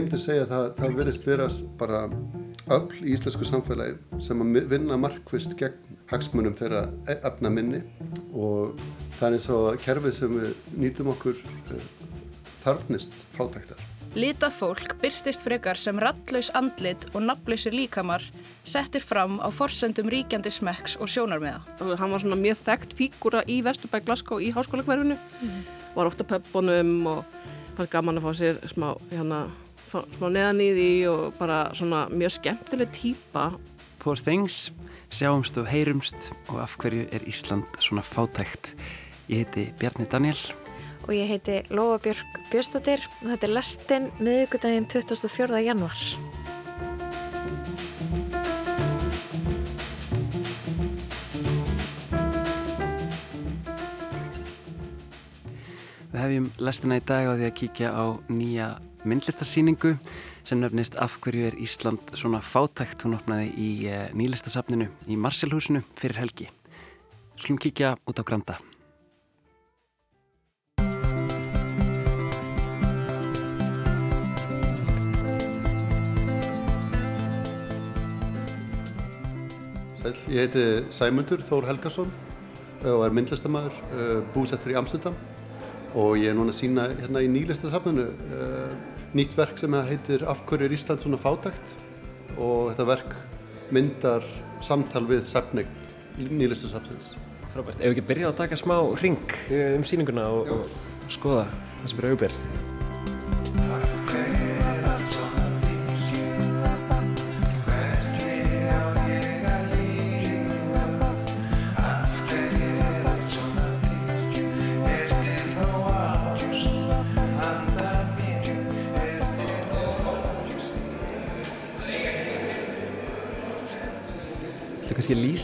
ég myndi segja að það, það verðist vera bara öll í íslensku samfélagi sem að vinna markvist gegn hagsmunum þeirra efna minni og það er eins og kerfið sem við nýtum okkur uh, þarfnist fátæktar. Lita fólk byrstist frekar sem rattlaus andlit og nafnlausir líkamar settir fram á forsendum ríkjandi smekks og sjónarmiða. Hann var svona mjög þekkt fígura í Vesturbæk Glasgow í háskólakverfinu, mm. var ofta pöppunum og fannst gaman að fá sér smá, hérna, smá neðan í því og bara svona mjög skemmtileg týpa. Poor things, sjáumst og heyrumst og af hverju er Ísland svona fátækt. Ég heiti Bjarni Daniel og ég heiti Lóabjörg Björnstóttir og þetta er lestinn miðugudaginn 24. januar. Við hefjum lestina í dag á því að kíkja á nýja myndlistarsýningu sem nefnist Af hverju er Ísland svona fátækt. Hún opnaði í eh, nýlistasafninu í Marselhúsinu fyrir helgi. Slum kíkja út á Granda. Sæl, ég heiti Sæmundur Þór Helgason og er myndlistamæður uh, búsettur í Amsterdam og ég er núna að sína hérna í nýlistasafninu nýtt verk sem heitir Af hverju er Ísland svona fátækt og þetta verk myndar samtal við safning nýlistasafnins. Frábært, ef við ekki byrja að taka smá ring uh, um síninguna og, og skoða það sem er auðbér.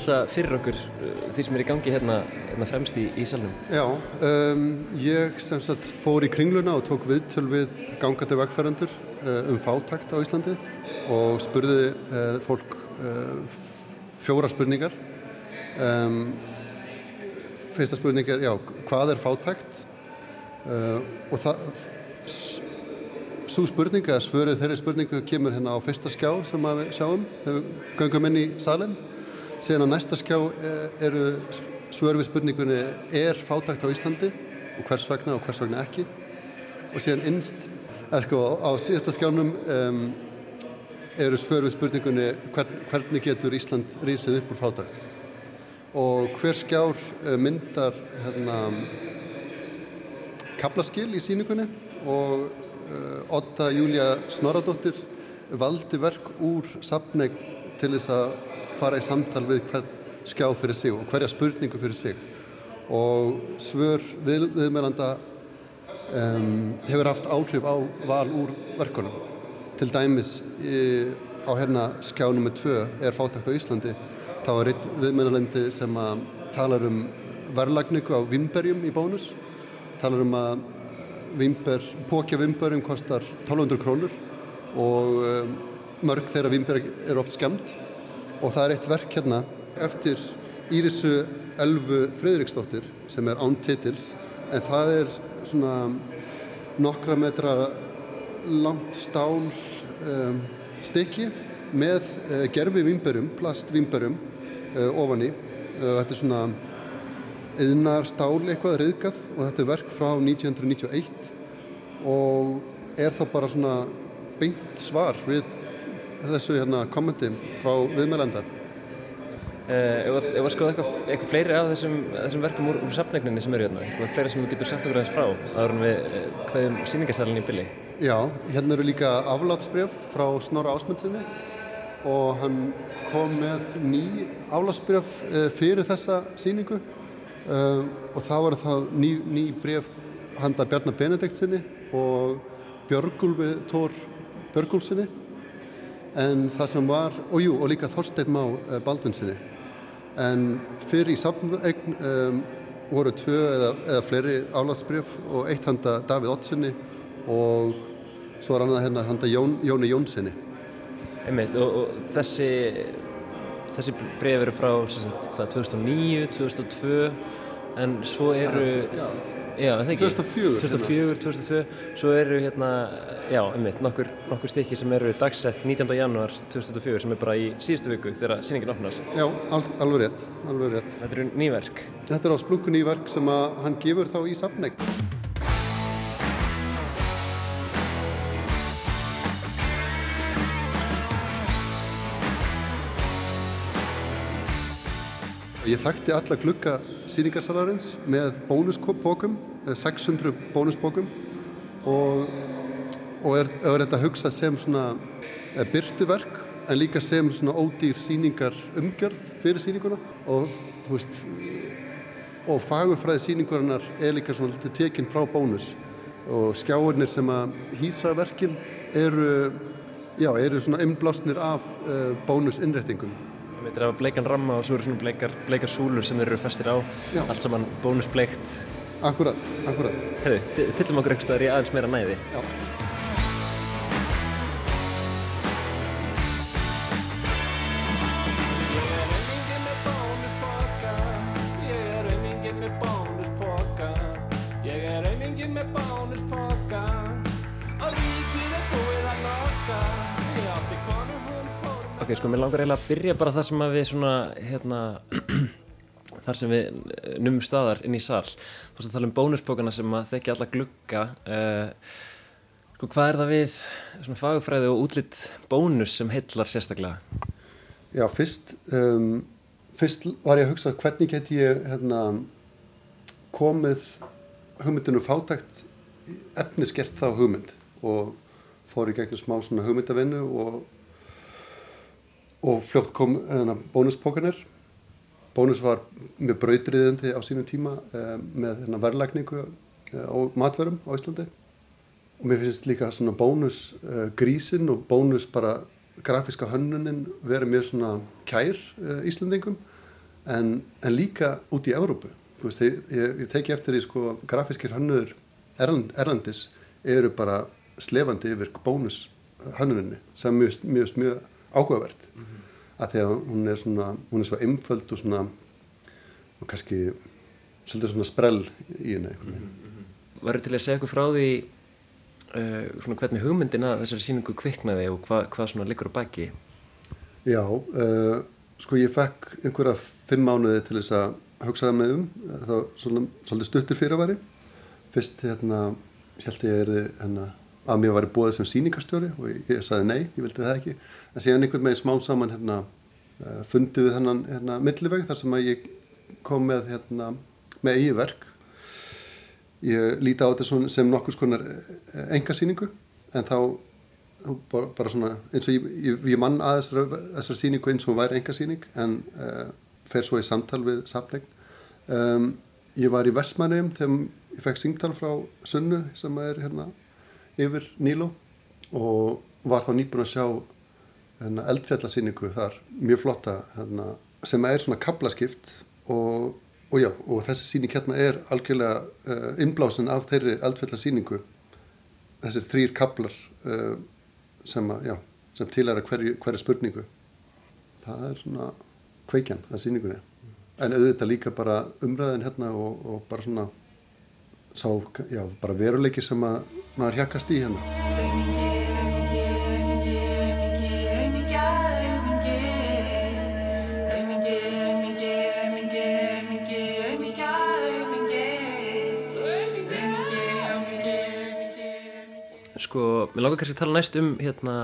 Lýsa fyrir okkur uh, því sem er í gangi hérna, hérna fremst í, í salnum? Já, um, ég sem sagt fór í kringluna og tók viðtöl við gangandi vegfærandur uh, um fátakt á Íslandi og spurði uh, fólk uh, fjóra spurningar. Um, fyrsta spurning er, já, hvað er fátakt? Uh, og það, svo spurninga, svörið þeirri spurningu kemur hérna á fyrsta skjá sem við sjáum þegar við göngum inn í salin Síðan á næsta skjá eh, eru svör við spurningunni er fátækt á Íslandi? Og hvers vegna og hvers vegna ekki? Og síðan innst, sko á síðasta skjánum um, eru svör við spurningunni hvern, hvernig getur Ísland rísið upp úr fátækt? Og hver skjár uh, myndar hérna kaplaskil í síningunni og uh, Otta Júlia Snoradóttir valdi verk úr safneg til þess að fara í samtal við hvern skjá fyrir sig og hverja spurningu fyrir sig. Og svör við, viðmælanda um, hefur haft áhrif á val úr verkunum. Til dæmis í, á hérna skjá nr. 2 er fátækt á Íslandi. Þá er einn viðmælandi sem talar um verðlagningu á vinnberjum í bónus. Talar um að vinnber, pókja vinnberjum kostar 1200 krónur og um, mörg þeirra vinnberg er oft skemmt og það er eitt verk hérna eftir Írisu Elfu Fridriksdóttir sem er án titils. En það er svona nokkra metra langt stál um, stykki með uh, gerfi vimberum, plastvimberum uh, ofan í. Uh, þetta er svona yðnar stál eitthvað riðgað. Og þetta er verk frá 1991 og er þá bara svona beint svar við þessu hérna kommenti frá viðmælendar? Uh, ef að skoða eitthvað, eitthvað fleiri af þessum, þessum verkum úr, úr safnegninni sem eru hérna, eitthvað fleiri sem þú getur sagt okkur aðeins frá aður en við hvaðum eh, síningarsalinn í bylli? Já, hérna eru líka aflátsbref frá Snorra Ásmundsinni og hann kom með ný aflátsbref uh, fyrir þessa síningu uh, og það var það ný, ný bref handa Bjarnar Benediktsinni og Björgulvi Tór Björgulsinni en það sem var, og jú, og líka Þorstein Má eh, Baldvinsinni en fyrir í samfegn um, voru tvö eða, eða fleiri álagsbrjöf og eitt handa Davíð Ottsinni og svo var annað hérna handa Jón, Jóni Jónsinni Einmitt, og, og þessi þessi bref eru frá sagt, hvað, 2009, 2002 en svo eru Já, já, það ekki 2004, 2004, 2002 svo eru hérna, já, einmitt nokkur, nokkur stykki sem eru dagsett 19. janúar 2004 sem er bara í síðustu viku þegar síningin opnar Já, al alveg rétt, alveg rétt. þetta eru nýverk Þetta er á splungun í verk sem að hann gefur þá í safneign. Ég þekkti alla glugga síningarsalarins með bónuspókum, 600 bónuspókum og, og er, er þetta hugsað sem svona eh, byrtuverk en líka sem svona ódýr síningar umgjörð fyrir síninguna og þú veist og fagurfræði síningurinnar er líka svona litið tekinn frá bónus. Og skjáirnir sem að hýsa verkin eru, já, eru svona innblásnir af uh, bónus innréttingum. Þetta er af bleikan ramma og svo eru svona bleikar, bleikar súlur sem þeir eru festir á Já. allt saman bónusbleikt Akkurat, akkurat. Herðu, tillum okkur eitthvað í aðeins meira næði Já. Sko, mér langar eiginlega að byrja bara þar sem að við svona, hérna, þar sem við numum staðar inn í sal. Þú veist að tala um bónusbókana sem að þekki alla glugga. Uh, sko, hvað er það við svona fagufræði og útlitt bónus sem heillar sérstaklega? Já, fyrst, um, fyrst var ég að hugsa hvernig get ég hérna, komið hugmyndinu fátækt efniskert þá hugmynd og fór í gegnum smá svona hugmyndavinnu og, og fljótt kom hérna, bónuspókanir. Bónus var mjög brautriðandi á sínum tíma um, með hérna, verðlækningu uh, á matverum á Íslandi. Og mér finnst líka svona bónus uh, grísin og bónus bara grafíska hönnunin verið mjög svona kær Íslandingum en, en líka út í Evrópu. Þú veist, ég, ég, ég teki eftir því sko grafískir hönnuður erland, erlandis eru bara slefandi yfir bónus hönnuninni sem mjög, mjög, mjög áhugavert mm -hmm. að því að hún er svona hún er svo einföld og svona og kannski svolítið svona sprell í henni mm -hmm. Varu til að segja eitthvað frá því uh, svona hvernig hugmyndina þessari síningu kviknaði og hva, hvað svona liggur á baki? Já, uh, sko ég fekk einhverja fimm mánuði til þess að hugsaði mig um, það var svolítið, stuttur fyrirværi. Fyrst hérna held ég erði hérna, að mér væri búið sem síningarstjóri og ég, ég sagði nei, ég vildi það ekki. En síðan einhvern veginn smá saman hérna, uh, fundi við hennan hérna, milliveg þar sem að ég kom með, hérna, með eigi verk. Ég líti á þetta sem nokkur skonar engasýningu en þá bara, bara svona eins og ég, ég, ég mann að þessar, síningu eins og væri engasýning en uh, fer svo í samtal við saflegn. Um, ég var í Vestmannheim þegar ég fekk síngtal frá Sunnu sem er hérna yfir Níló og var þá nýbúin að sjá hérna, eldfjallasýningu þar, mjög flotta hérna, sem er svona kablaskipt og, og já, og þessi síning hérna er algjörlega uh, innblásin af þeirri eldfjallasýningu. Þessir þrýr kablar uh, sem, að, já, sem til að hverju, hverju spurningu. Það er svona kveikjan að síningunni en auðvitað líka bara umræðin hérna og, og bara svona sá, já, bara veruleiki sem að maður hjakast í hérna. Sko, mér langar kannski að tala næst um hérna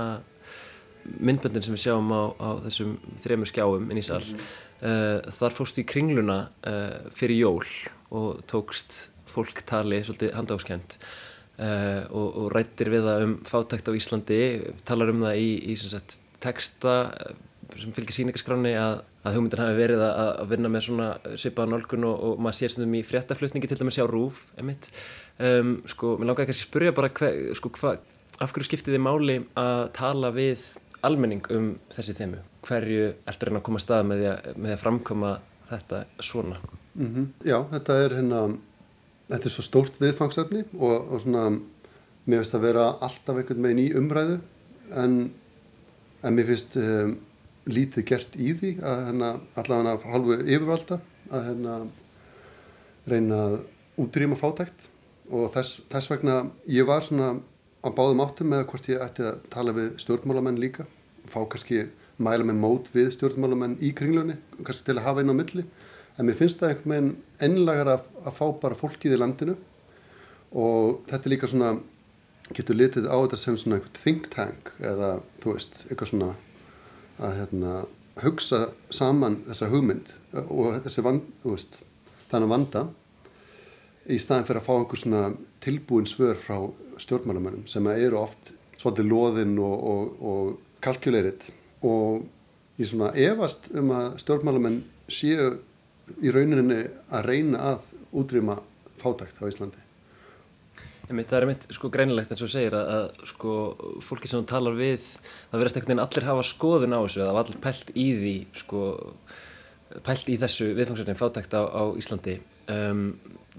myndböndin sem við sjáum á, á þessum þremur skjáum inn í sal. Uh, þar fórstu í kringluna uh, fyrir jól og tókst fólk tali svolítið handáskjönd uh, og, og rættir við það um fátækt á Íslandi talar um það í, í sem sagt, texta sem fylgir síningaskráni að, að hugmyndin hafi verið að, að vinna með svona svipaða nálgun og, og maður sér stundum í fréttaflutningi til dæmis sjá rúf emitt. Um, sko, mér langar ekki að spyrja bara hver, sko, hva, af hverju skiptið þið máli að tala við almenning um þessi þemu hverju ertu að reyna að koma að staða með því að, að framkoma þetta svona mm -hmm. Já, þetta er hérna þetta er svo stórt viðfangsefni og, og svona mér finnst að vera alltaf einhvern veginn í umræðu en, en mér finnst um, lítið gert í því að hérna allavega hálfu yfirvalda að hérna reyna að útrýma fátækt. Og þess, þess vegna ég var svona á báðum áttum með hvort ég ætti að tala við stjórnmálamenn líka. Fá kannski mæla með mót við stjórnmálamenn í kringlunni kannski til að hafa einn á milli en mér finnst það einhvern veginn ennlagar að, að fá bara fólkið í landinu. Og þetta er líka svona getur litið á þetta sem svona einhvern think tank eða þú veist eitthvað svona að hérna hugsa saman þessa hugmynd og þessi vand, veist þannig vanda í staðin fyrir að fá einhver svona tilbúin svör frá stjórnmálamönnum sem eru oft svolítið loðinn og, og, og kalkuleirit og ég svona efast um að stjórnmálamenn séu í rauninni að reyna að útrýma fátækt á Íslandi. Einmitt, það er mitt sko greinilegt eins og segir að, að sko fólki sem talar við það verðast einhvern veginn allir hafa skoðun á þessu það var allir pælt í því sko pælt í þessu viðfangsverðin fátækt á, á Íslandi um,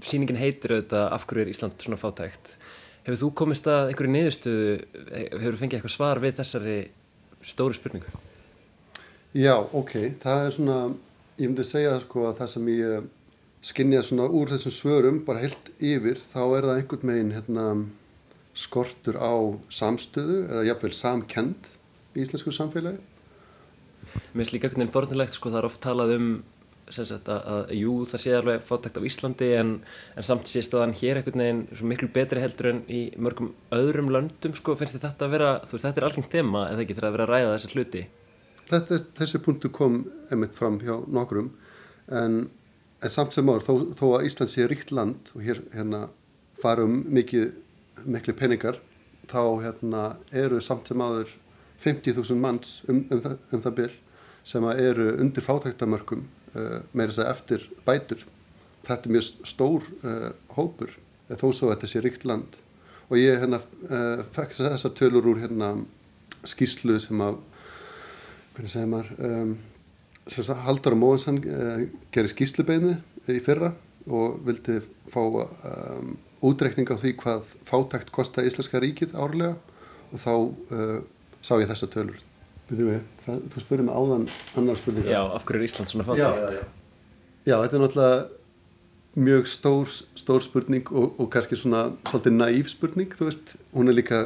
síningin heitir auðvitað af hverju er Ísland svona fátækt hefur þú komist að einhverju niðurstöðu hefur þú fengið eitthvað svar við þessari stóru spurningu? Já, ok, það er svona ég myndi segja sko að það sem ég skinnja svona úr þessum svörum bara heilt yfir þá er það einhvern megin hérna, skortur á samstöðu eða jafnveil samkend í íslensku samfélagi. Mér finnst líka einhvern veginn forðanlegt sko það er oft talað um sagt, að, að jú það sé alveg fátækt á Íslandi en, en samt sé staðan hér einhvern veginn miklu betri heldur en í mörgum öðrum löndum sko finnst þetta að vera þú veist þetta er allting þema eða ekki þegar að vera að ræða þessar hluti Þetta, Þessi punktu kom emitt fram hjá nokkrum en, en samt sem áður þó, þó að Ísland sé ríkt land og hér hérna farum mikið miklu peningar þá hérna eru samt sem áður 50.000 manns um, um, það, um það byll sem eru undir fátæktamörkum uh, meira þess að eftir bætur. Þetta er mjög stór uh, hópur þó svo þetta sé ríkt land og ég hérna uh, fekk þessar tölur úr hérna skýslu sem að hvernig segir maður? Um, Haldar Móinsson gerir skýslubeinu í fyrra og vildi fá um, útreikning á því hvað fátækt kosta Íslenska ríkið árlega og þá sá ég þessa tölur. Við, það, þú spurði mig áðan annar spurninga Já, af hverju er Ísland svona fátækt? Já, já, já. já, þetta er náttúrulega mjög stór, stór spurning og, og kannski svona svolítið næf spurning, þú veist. Hún er líka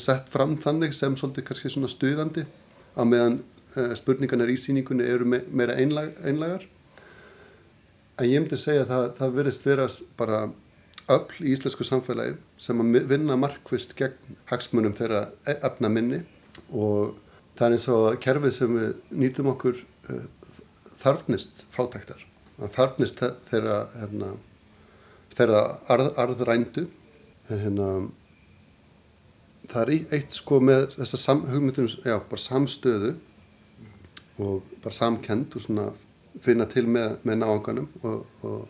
sett fram þannig sem svolítið kannski svona stuðandi á meðan uh, spurningarnir í síningunni eru me meira einlag, einlagar en ég myndi segja að það, það verðist vera bara öll í íslensku samfélagi sem að vinna markvist gegn hagsmunum þeirra efna minni. Og það er eins og kerfið sem við nýtum okkur uh, þarfnist fátæktar. Þarfnist þeirra hérna, þeirra arð, arðrændu. En hérna það er eitt sko með þessa sam, hugmyndum, já, bara samstöðu og bara samkend og svona finna til með, með náanganum og, og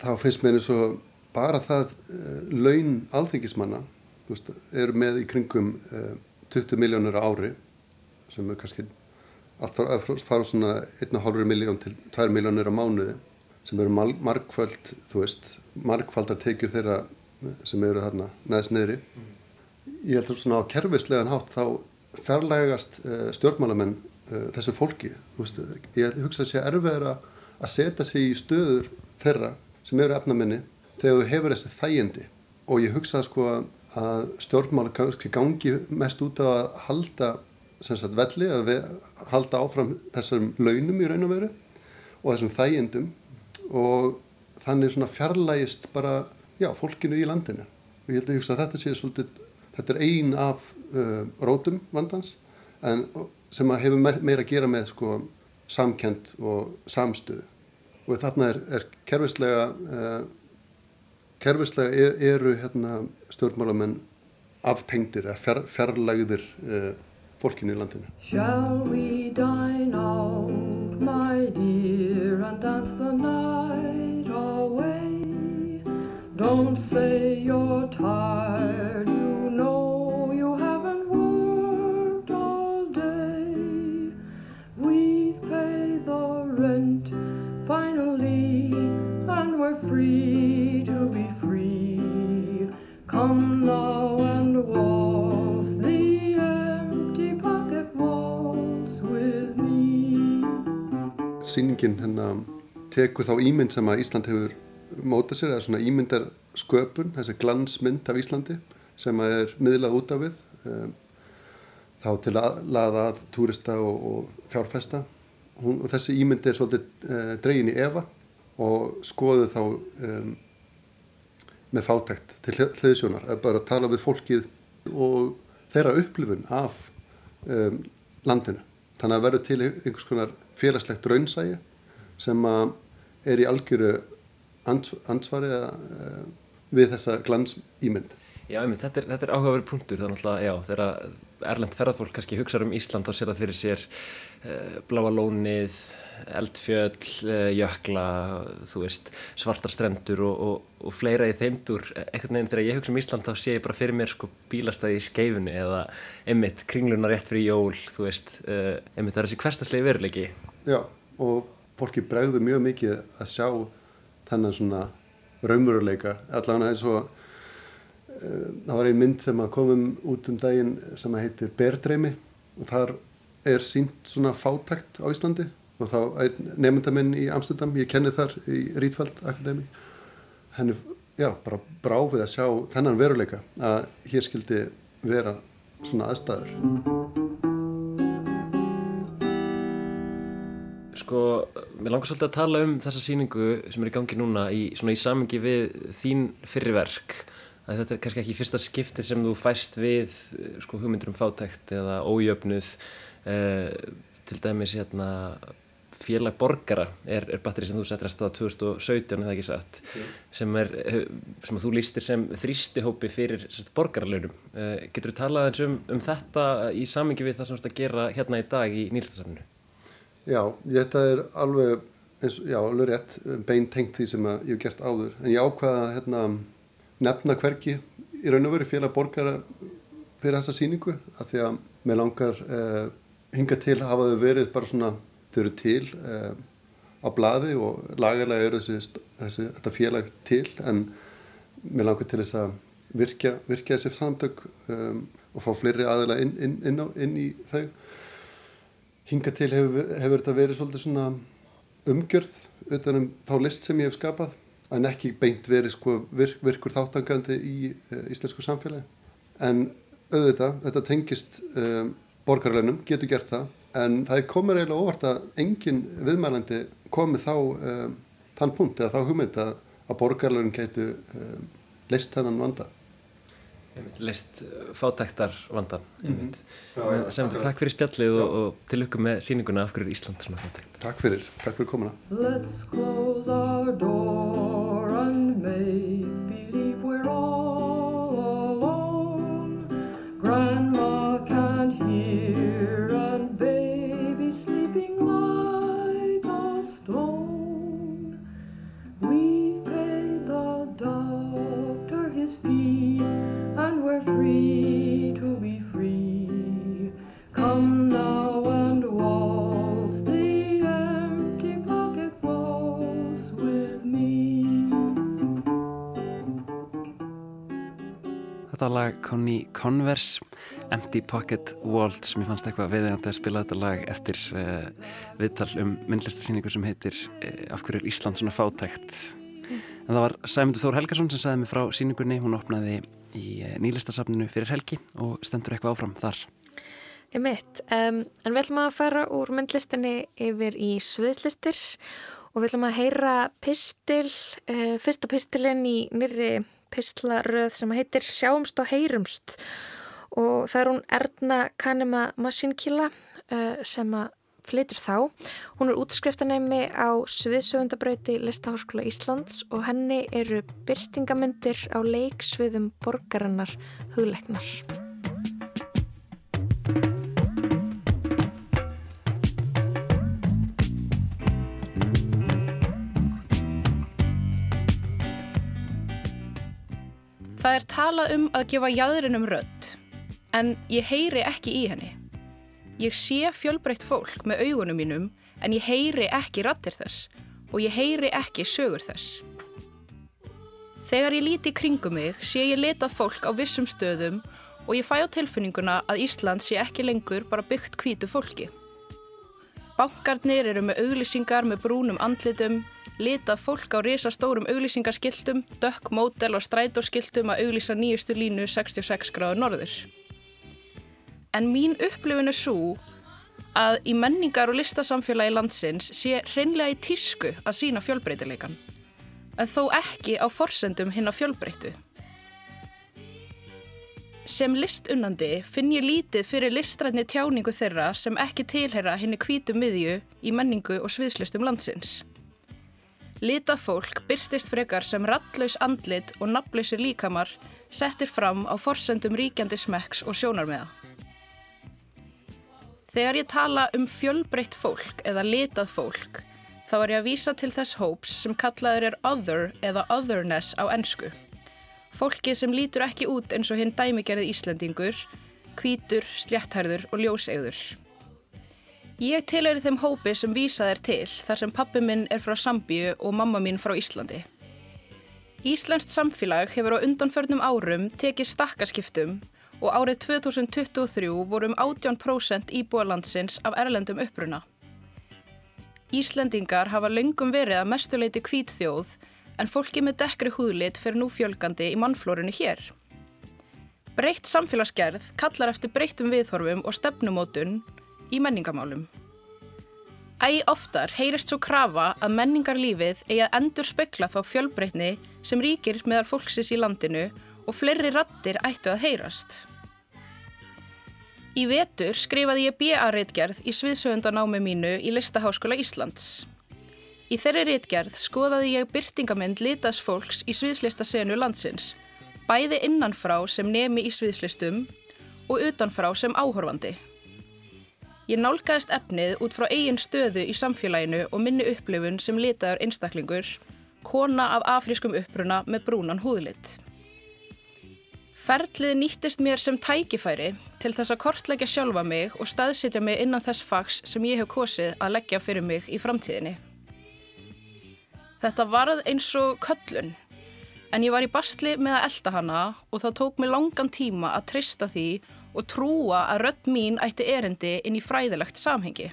þá finnst mér eins og bara það uh, laun alþengismanna veist, eru með í kringum uh, 20 miljónur ári sem er kannski að fara svona 1,5 miljón til 2 miljónur á mánuði sem eru markfald, þú veist, markfaldar tekjur þeirra sem eru þarna neðs niðri. Ég heldur svona á kerfislegan hátt þá fjarlægast uh, stjórnmálamenn uh, þessu fólki. Veist, ég hugsa að sé erfiðar að setja sig í stöður þeirra sem eru efnamenni þegar þú hefur þessi þægindi. Og ég hugsa sko að stjórnmála kannski gangi mest út á að halda sagt, velli, að halda áfram þessum launum í raun og veru og þessum þægindum. Og þannig svona fjarlægist bara, já, fólkinu í landinu. Og ég held að, að þetta sé svolítið, þetta er ein af uh, rótum vandans en sem hefur meira að gera með sko samkend og samstöðu. Og þarna er, er kerfislega uh, kerfislega er, eru hérna, stjórnmálamenn aftengdir eða fjar, fjarlægðir uh, fólkinu í landinu. Shall we dine out my dear and dance the night away? Don't say you're tired me Sýningin hérna tekur þá ímynd sem að Ísland hefur móta sér eða svona ímyndar sköpun, þessi glansmynd af Íslandi sem að er miðlað út af við um, þá til að laða að túrista og, og fjárfesta. Hún, og þessi ímynd er svolítið uh, dregin í Eva og skoðu þá um, með fátækt til hliðsjónar. Að bara tala við fólkið og þeirra upplifun af um, landinu. Þannig að verður til einhvers konar félagslegt raunsægi sem er í algjöru ans ansvari uh, við þessa glans ímynd Já, einmitt, þetta er, er áhugaverið punktur. Þannig að, já, þegar erlend ferðarfólk kannski hugsa um Ísland og sér það fyrir sér uh, bláa lónið, eldfjöll, uh, jökla, þú veist, svartar strendur og, og, og fleira í þeimdur. Ekkert neginn þegar ég hugsa um Ísland þá sé ég bara fyrir mér sko bílastæði í skeifunni eða einmitt kringluna rétt fyrir jól, þú veist, uh, einmitt það er þessi hverstaslegi veruleiki. Já, og fólki bregður mjög mikið að sjá þennan svona raumuruleika, allavega eins og það var ein mynd sem að komum út um daginn sem heitir Berdreimi og þar er sínt svona fátækt á Íslandi og þá er nefndaminn í Amsterdam, ég kenni þar í Rítfald Akademi henni, já, bara bráfið að sjá þennan veruleika að hér skildi vera svona aðstæður. Sko, mér langar svolítið að tala um þessa síningu sem er í gangi núna í, í samengi við þín fyrirverk að þetta er kannski ekki fyrsta skipti sem þú fæst við sko, hugmyndur um fátækt eða ójöfnuð. eh, til dæmis hérna, félag borgara er, er batteri sem þú settir að staða 2017 eða ekki satt mm. sem, er, sem þú lístir sem þrýstihópi fyrir borgaralönum eh, getur þú talað eins um, um þetta í samengi við það sem þú ert að gera hérna í dag í nýlstasafninu? Já, þetta er alveg, eins, já, alveg rétt bein tengt því sem ég hef gert áður en ég ákvaða hérna nefna hverki í raun og veru félag borgara fyrir þessa síningu af því að mér langar eh, hinga til hafa þau verið bara svona þau eru til eh, á bladi og lagarlega eru þessi, þessi þetta félag til en mér langar til þess að virkja, virkja þessi samtök um, og fá fleiri aðila inn, inn, inn, á, inn í þau hinga til hefur, hefur þetta verið svolítið svona umgjörð utan um þá list sem ég hef skapað en ekki beint verið sko virk, virkur þáttangandi í e, íslensku samfélagi. En auðvitað, þetta tengist um, borgarleinum, getur gert það, en það er komið eiginlega óvart að engin viðmælandi komið þá um, þann punkt eða þá hugmynd að, að borgarlein getur um, leist þennan vanda. Leist fátæktar vandan mm -hmm. sem þetta takk fyrir spjallið og, og til ykkur með síninguna af hverju Ísland svona fátækt? Takk fyrir, takk fyrir komuna. Let's close our door and make Þetta lag Connie Converse, Empty Pocket Waltz, ég fannst eitthvað viðegandi að spila þetta lag eftir uh, viðtal um myndlistasýningu sem heitir uh, Af hverju er Ísland svona fátækt. En það var Sæmundur Þór Helgason sem sagði mig frá síningunni, hún opnaði í uh, nýlistasafninu fyrir helgi og stendur eitthvað áfram þar. Ég mitt, um, en við ætlum að fara úr myndlistinni yfir í sviðslistir og við ætlum að heyra pistil, fyrsta pistilinn í nýri pistlaröð sem heitir Sjáumst og heyrumst og það er hún Erna Kanema Masínkíla uh, sem að flytur þá. Hún er útskriftanemi á Sviðsöfundabrauti Listaháskóla Íslands og henni eru byrtingamyndir á leiksviðum borgarinnar hugleiknar. Það er talað um að gefa jæðrinum rödd, en ég heyri ekki í henni. Ég sé fjölbreytt fólk með augunum mínum, en ég heyri ekki rattir þess og ég heyri ekki sögur þess. Þegar ég líti kringum mig sé ég leta fólk á vissum stöðum og ég fæ á tilfinninguna að Ísland sé ekki lengur bara byggt hvítu fólki. Bankarnir eru með auglýsingar með brúnum andlitum, litað fólk á risastórum auglýsingaskiltum, dökk mótel og strætóskiltum að auglýsa nýjustu línu 66 gráður norður. En mín upplifun er svo að í menningar og listasamfélagi landsins sé hreinlega í tísku að sína fjölbreytileikan, en þó ekki á forsendum hinn á fjölbreytu. Sem listunnandi finn ég lítið fyrir listrætni tjáningu þeirra sem ekki tilheyra henni hvítu miðju í menningu og sviðslistum landsins. Litað fólk byrstist frekar sem rattlaus andlit og nafnlausir líkamar settir fram á forsendum ríkjandi smekks og sjónarmiða. Þegar ég tala um fjölbreytt fólk eða litað fólk, þá er ég að vísa til þess hóps sem kallaður er other eða otherness á ensku. Fólkið sem lítur ekki út eins og hinn dæmigerði Íslendingur, hvítur, slétthærður og ljósegður. Ég tilheyri þeim hópi sem vísað er til þar sem pappi minn er frá Sambíu og mamma mín frá Íslandi. Íslenskt samfélag hefur á undanförnum árum tekið stakkaskiptum og árið 2023 vorum 18% íbúalandsins af erlendum uppruna. Íslendingar hafa löngum verið að mestuleiti hvítþjóð en fólki með dekkri húðlit fer nú fjölgandi í mannflórunni hér. Breytt samfélagsgerð kallar eftir breyttum viðhorfum og stefnumótun í menningamálum. Æ oftar heyrist svo krafa að menningarlífið eigi að endur spekla þá fjölbreytni sem ríkir meðal fólksis í landinu og fleiri rattir ættu að heyrast. Í vetur skrifaði ég B.A.reitgerð í sviðsöfundanámi mínu í Listaháskóla Íslands. Í þeirri reitgerð skoðaði ég byrtingamind litas fólks í sviðslistasenu landsins, bæði innanfrá sem nemi í sviðslistum og utanfrá sem áhorfandi. Ég nálgæðist efnið út frá eigin stöðu í samfélaginu og minni upplifun sem litaður einstaklingur, kona af afrískum uppruna með brúnan húðlitt. Ferlið nýttist mér sem tækifæri til þess að kortleggja sjálfa mig og staðsitja mig innan þess fags sem ég hef kosið að leggja fyrir mig í framtíðinni. Þetta varð eins og köllun, en ég var í bastli með að elda hana og það tók mig langan tíma að trista því og trúa að rödd mín ætti erindi inn í fræðilegt samhengi.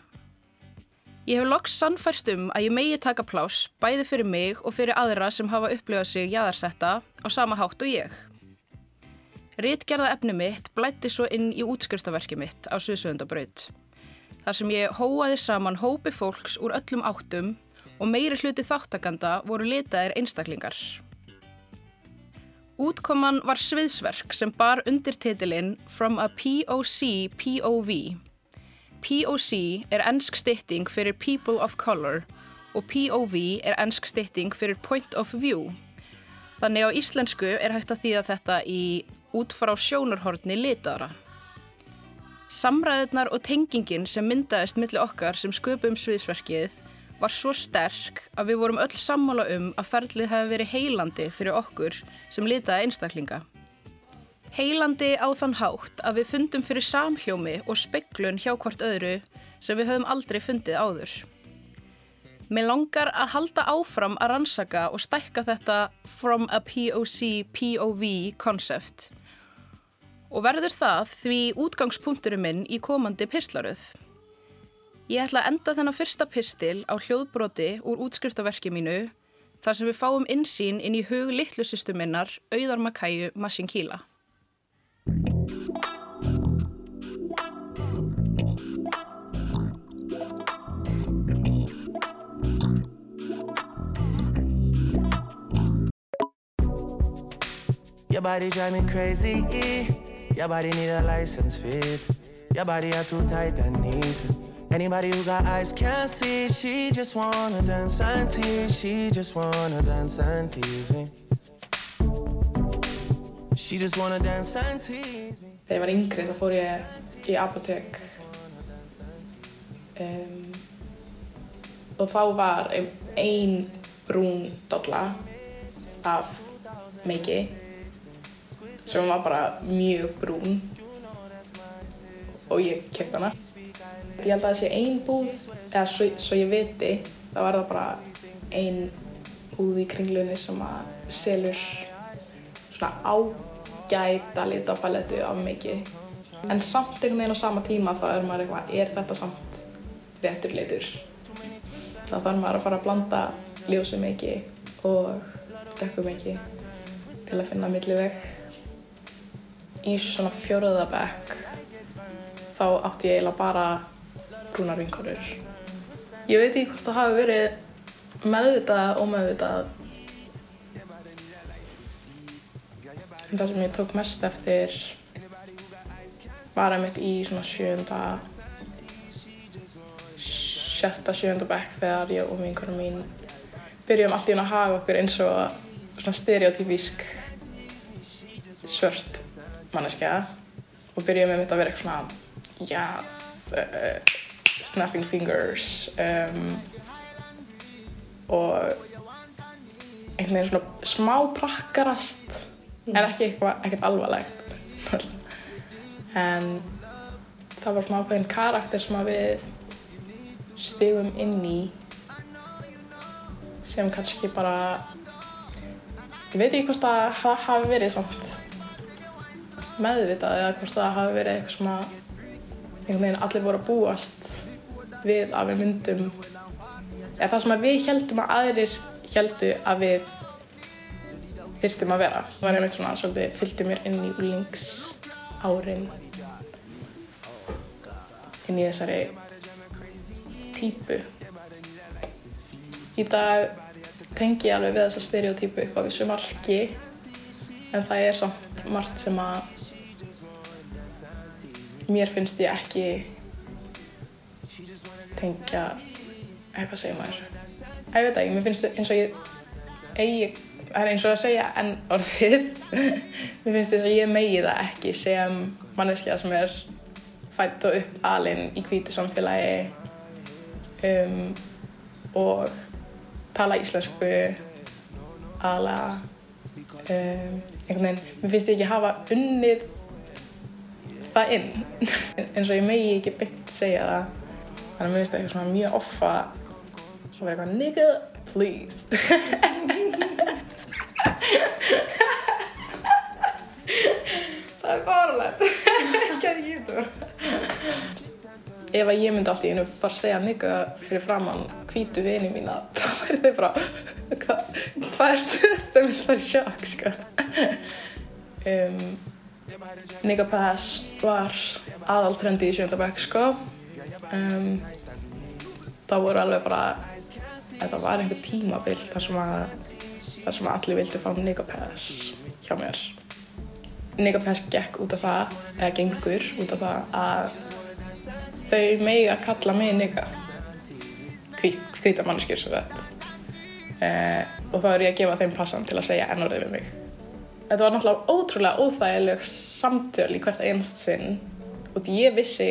Ég hef loks sannfærst um að ég megi taka plás bæði fyrir mig og fyrir aðra sem hafa upplifað sig jæðarsetta á sama hátt og ég. Ritgerða efni mitt blætti svo inn í útskriftaverki mitt á Suðsöfundabraut. Þar sem ég hóaði saman hópi fólks úr öllum áttum og meiri hluti þáttakanda voru litaðir einstaklingar. Útkoman var sviðsverk sem bar undir titilinn From a POC POV. POC er ennsk stytting fyrir People of Color og POV er ennsk stytting fyrir Point of View. Þannig á íslensku er hægt að þýða þetta í út frá sjónarhortni litaðra. Samræðunar og tengingin sem myndaðist milli okkar sem sköpum sviðsverkið var svo sterk að við vorum öll sammála um að ferlið hefði verið heilandi fyrir okkur sem litaði einstaklinga. Heilandi á þann hátt að við fundum fyrir samhljómi og speklun hjá hvort öðru sem við höfum aldrei fundið áður. Mér langar að halda áfram að rannsaka og stækka þetta from a POC POV konsept og verður það því útgangspunkturinn minn í komandi pislaruð. Ég ætla að enda þennan fyrsta pistil á hljóðbroti úr útskriftaverki mínu þar sem við fáum insýn inn í hug litlusystu minnar Auðar Makæju Masinkíla. Your body drive me crazy. Your body need a license fit. Your body are too tight and neat. Anybody who got eyes can't see. She just wanna dance and tease. She just wanna dance and tease me. She just wanna dance and tease me. Þegar ég var yngri þá fór ég í apotek um, og þá var ein brún dolla af meiki sem var bara mjög brún og ég kefti hana. Ég held að það sé ein búð, eða svo, svo ég viti, það var það bara ein búð í kringlunni sem að selur svona ágæta litapalettu af mikið. En samt einhvern veginn á sama tíma þá er maður eitthvað, er þetta samt réttur litur? Þá þarf maður að fara að blanda ljósum ekki og dökkum ekki til að finna milliveg. Í svona fjóraða bekk þá átti ég eiginlega bara brúnar vinkonur. Ég veit ekki hvort það hafi verið meðvitað og ómeðvitað. En það sem ég tók mest eftir var einmitt í svona sjönda, sjötta, sjönda bekk þegar ég og vinkonum mín byrjum hún að hafa okkur eins og svona stereotypísk svört manneskja og byrjum einmitt að vera eitthvað svona yes, uh, snapping fingers um, og einhvern veginn svona smá prakkarast en ekki eitthvað, alvarlegt. En það var svona ákveðin karakter sem að við stigum inn í sem kannski bara ég veit ekki hvort það ha- hafi verið meðvitað eða hvort það hafi verið eitthvað svona einhvern veginn allir voru að búast við að við myndum eða það sem við heldum að aðrir heldu að við þyrstum að vera. Það var einmitt svona svolítið fylgdi mér inn í úlings árin inn í þessari típu. Í dag tengi ég alveg við þessa stereotypu upp á vissu marki en það er samt margt sem að mér finnst ég ekki tengja eitthvað segir maður. Æ, ég veit ekki, mér finnst eins og ég eigi, það er eins og að segja enn orðið mér finnst þess að ég megi það ekki sem manneskja sem er fætt og upp alinn í hvítu samfélagi um, og tala íslensku aðalega um, einhvern veginn, mér finnst ég ekki hafa unnið það inn. Eins og ég megi ekki beint segja það þannig að mér finnst það eitthvað svona mjög offa og vera eitthvað nigga please. Það er báralegt ekki að ég ef að ég myndi allt í einu bara segja nigga fyrir framann hvítu vini mína þá væri þau bara hvað hva er þetta þau myndi bara sjokk sko. um, nigga pass var aðaltrendi í sjöndabæk sko um, það voru alveg bara þetta var einhver tímabil þar sem að þar sem að allir vildu fá pass hjá mér. Pass gekk út af það eða gengur út af það að þau megi að kalla mig nigga hvít, hvíta mannskjur svo þetta eh, og þá er ég að gefa þeim passan til að segja ennorðið við mig. Þetta var náttúrulega ótrúlega óþægileg samtöl í hvert einst sinn. Og ég vissi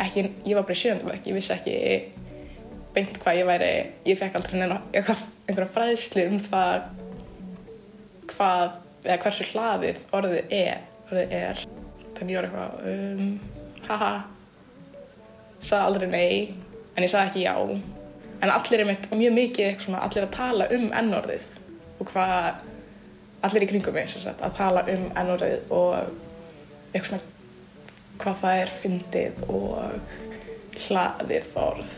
ekki, ég var bara í sjöndum ekki, ég vissi ekki beint hvað ég væri, ég fekk aldrei einhverja fræðslu um það hvað, eða hversu hlaðið orðið er, orðið er. þannig ég var eitthvað um, haha sagði aldrei nei, en ég sagði ekki já en allir er mitt mjög mikið eitthvað svona, allir að tala um ennorðið og hvað allir í kringum mig sem sagt, að tala um ennorðið og eitthvað svona hvað það er fyndið og hlaðið orð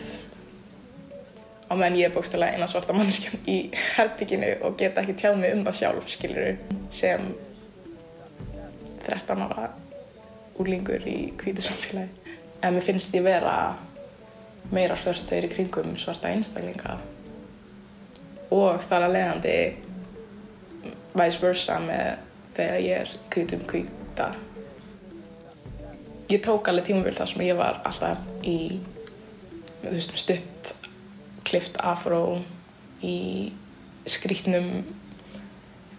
á meðan ég er bókstæðlega eina svarta mannskjan í herbygginu og geta ekki tjáð mig um það sjálf, skilur sem 13 ára úrlingur í hvítu samfélagi. En mér finnst ég vera meira svörtur í kringum svarta einstaklinga og þar að leiðandi vice versa með þegar ég er hvítum hvíta. Ég tók alveg tímabill þar sem ég var alltaf í veist, stutt klift afró í skrítnum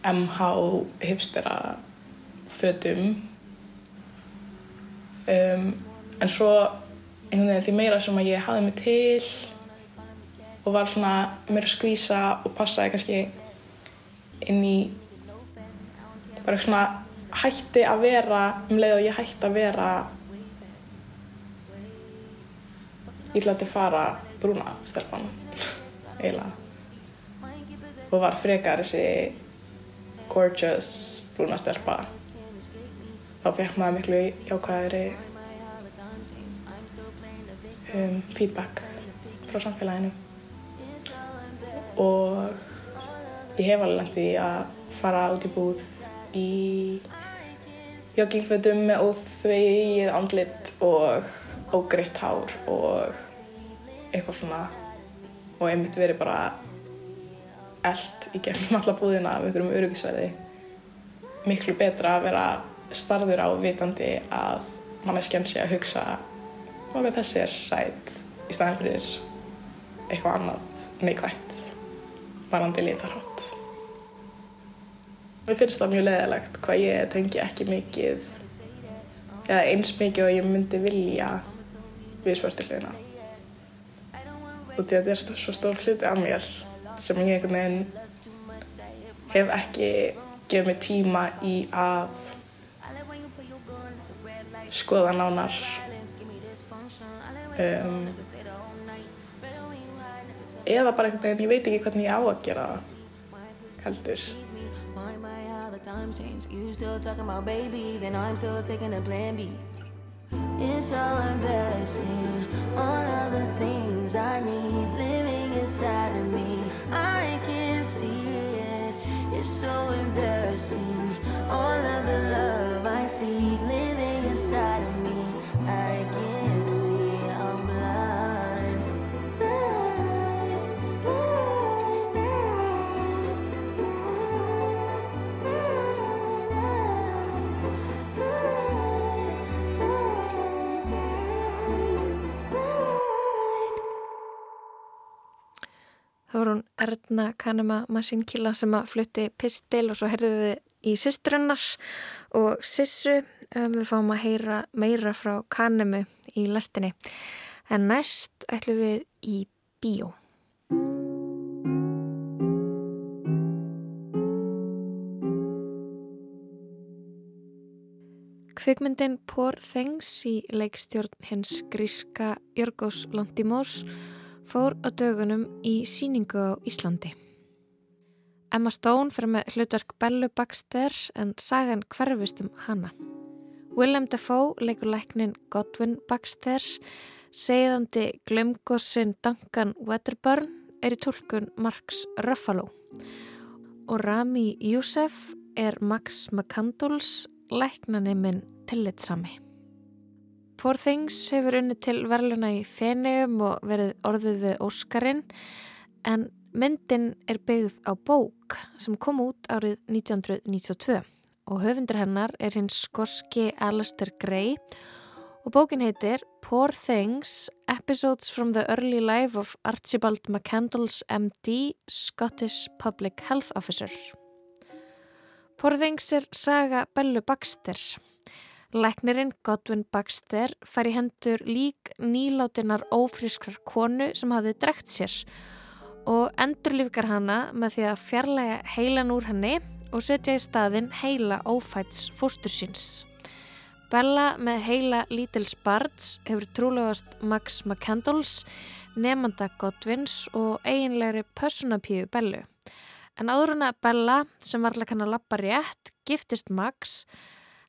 MH hipstera fötum. Um, en svo einhvern veginn því meira sem að ég hafði mig til og var svona meira skvísa og passaði kannski inn í bara svona hætti að vera um leið og ég hætti að vera ég að fara brúna stelpan eiginlega. Og var frekar þessi gorgeous brúna stelpa. Þá fekk maður miklu jákvæðri um, feedback frá samfélaginu. Og ég hef alveg í að fara út í búð í joggingfötum með óþvegið andlit og ógreitt hár og eitthvað svona og einmitt verið bara eld í gegnum alla búðina af einhverjum öryggisverði. Miklu betra að vera starður á vitandi að manneskjan sé að hugsa hvað þessi er sæt í staðin fyrir eitthvað annað neikvætt varandi litarhátt. Mér finnst það mjög leðilegt hvað ég tengi ekki mikið eða eins mikið og ég myndi vilja við svörstilliðina og því að þetta er svo stór hluti af mér sem ég einhvern veginn hef ekki gefið mig tíma í að skoða nánar um, eða bara einhvern veginn, ég veit ekki hvernig ég á að gera heldur My, my, how the times change. You still talking about babies, and I'm still taking a plan B. It's so embarrassing. All of the things I need living inside of me. I can't see it. It's so embarrassing. All of the love I see Það var hún Erna Kanema Masínkilla sem að flutti pistil og svo heyrðum við í systrunnar og sissu um, við fáum að heyra meira frá Kanemu í lestinni. En næst ætlum við í bíó. Kvikmyndin Poor Things í leikstjórn hins gríska Jörgós Lantimós fór á dögunum í síningu á Íslandi. Emma Stone fyrir með hlutverk Bellu Baxter en sagan hverfist um hana. Willem Dafoe leikur læknin Godwin Baxter, segðandi glemgossin Duncan Wedderburn er í tólkun Marks Ruffalo og Rami Youssef er Max McCandles læknaniminn tillitsami. Poor Things hefur unni til verðluna í Fenegum og verið orðið við Óskarinn en myndin er byggð á bók sem kom út árið 1992 og höfundur hennar er hins skorski Alistair Gray og bókin heitir Poor Things Episodes from the Early Life of Archibald McCandles MD, Scottish Public Health Officer. Poor Things er saga Bellu Baxter. Læknirinn Godwin Baxter fær í hendur lík nýlátinar ófrískrar konu sem hafði drekt sér og endurlífgar hana með því að fjarlæga heilan úr henni og setja í staðin heila ófæts fóstursins. Bella með heila lítils barns hefur trúlegast Max McCandles, nefnda Godwins og eiginlegri personapíu Bellu. En áður en að Bella, sem var alltaf kann að lappa rétt, giftist Max,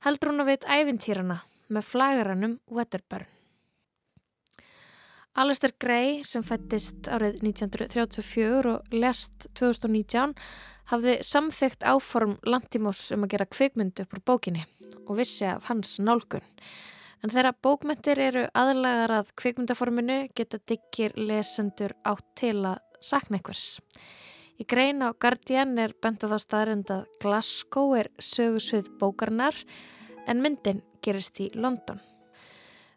heldur hún að veit æfintýrana með flagaranum Wedderburn. Alistair Gray sem fættist árið 1934 og lest 2019 hafði samþygt áform Lantimos um að gera kvikmynd upp úr bókinni og vissi af hans nálgun. En þegar bókmyndir eru aðlagar að kvikmyndaforminu geta diggir lesendur átt til að sakna einhvers. Í grein á Guardian er bendað á staðrind að Glasgow er sögusvið bókarnar en myndin gerist í London.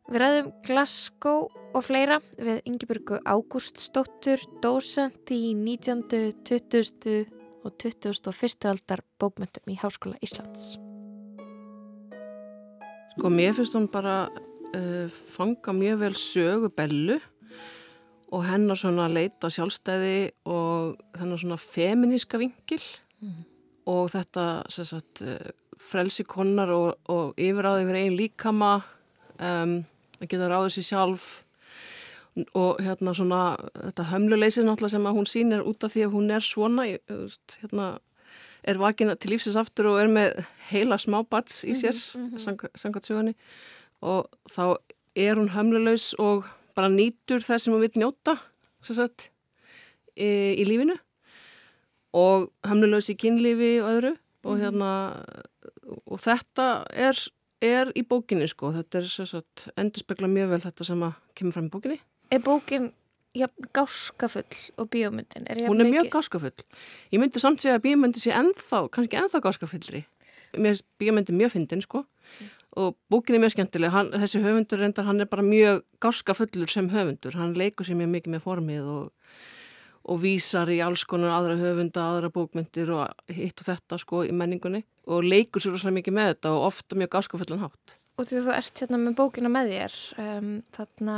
Við ræðum Glasgow og fleira við Ingeborgu Ágústsdóttur, dósent í 19., 20. og 21. aldar bókmyndum í Háskóla Íslands. Sko mér finnst hún bara uh, fanga mjög vel sögu bellu og hennar svona leita sjálfstæði og þennar svona feminíska vingil og þetta sem sagt uh, frelsi konnar og, og yfiráði yfir einn líkama um, að geta ráðið sér sjálf. Og hérna svona þetta hömluleysi náttúrulega sem að hún sýnir út af því að hún er svona hérna er vakina til lífsins aftur og er með heila smábats í sér mm -hmm. sangat sögunni. Og þá er hún hömlulegs og bara nýtur þess sem hún vil njóta sagt, í, í lífinu. Og hamnulösi kynlífi og öðru og hérna og þetta er, er í bókinni sko, þetta er svo að endur spekla mjög vel þetta sem að kemur fram í bókinni. Er bókin jafn gáskafull og bíómyndin? Er hún er mjög gáskafull. Ég myndi samt segja að bíómyndi sé ennþá kannski ennþá gáskafullri mér finnst bíómyndi mjög fyndin sko. Og bókin er mjög skemmtileg. Hann, þessi höfundur reyndar, hann er bara mjög gáskafullur sem höfundur, hann leikur sér mjög mikið með formið og, og vísar í alls konar aðra höfunda, aðra bókmyndir og hitt og þetta sko í menningunni og leikur sér rosalega mikið með þetta og ofta mjög gáskafullan hátt. Og því þú ert hérna með bókina með þér, um, þarna,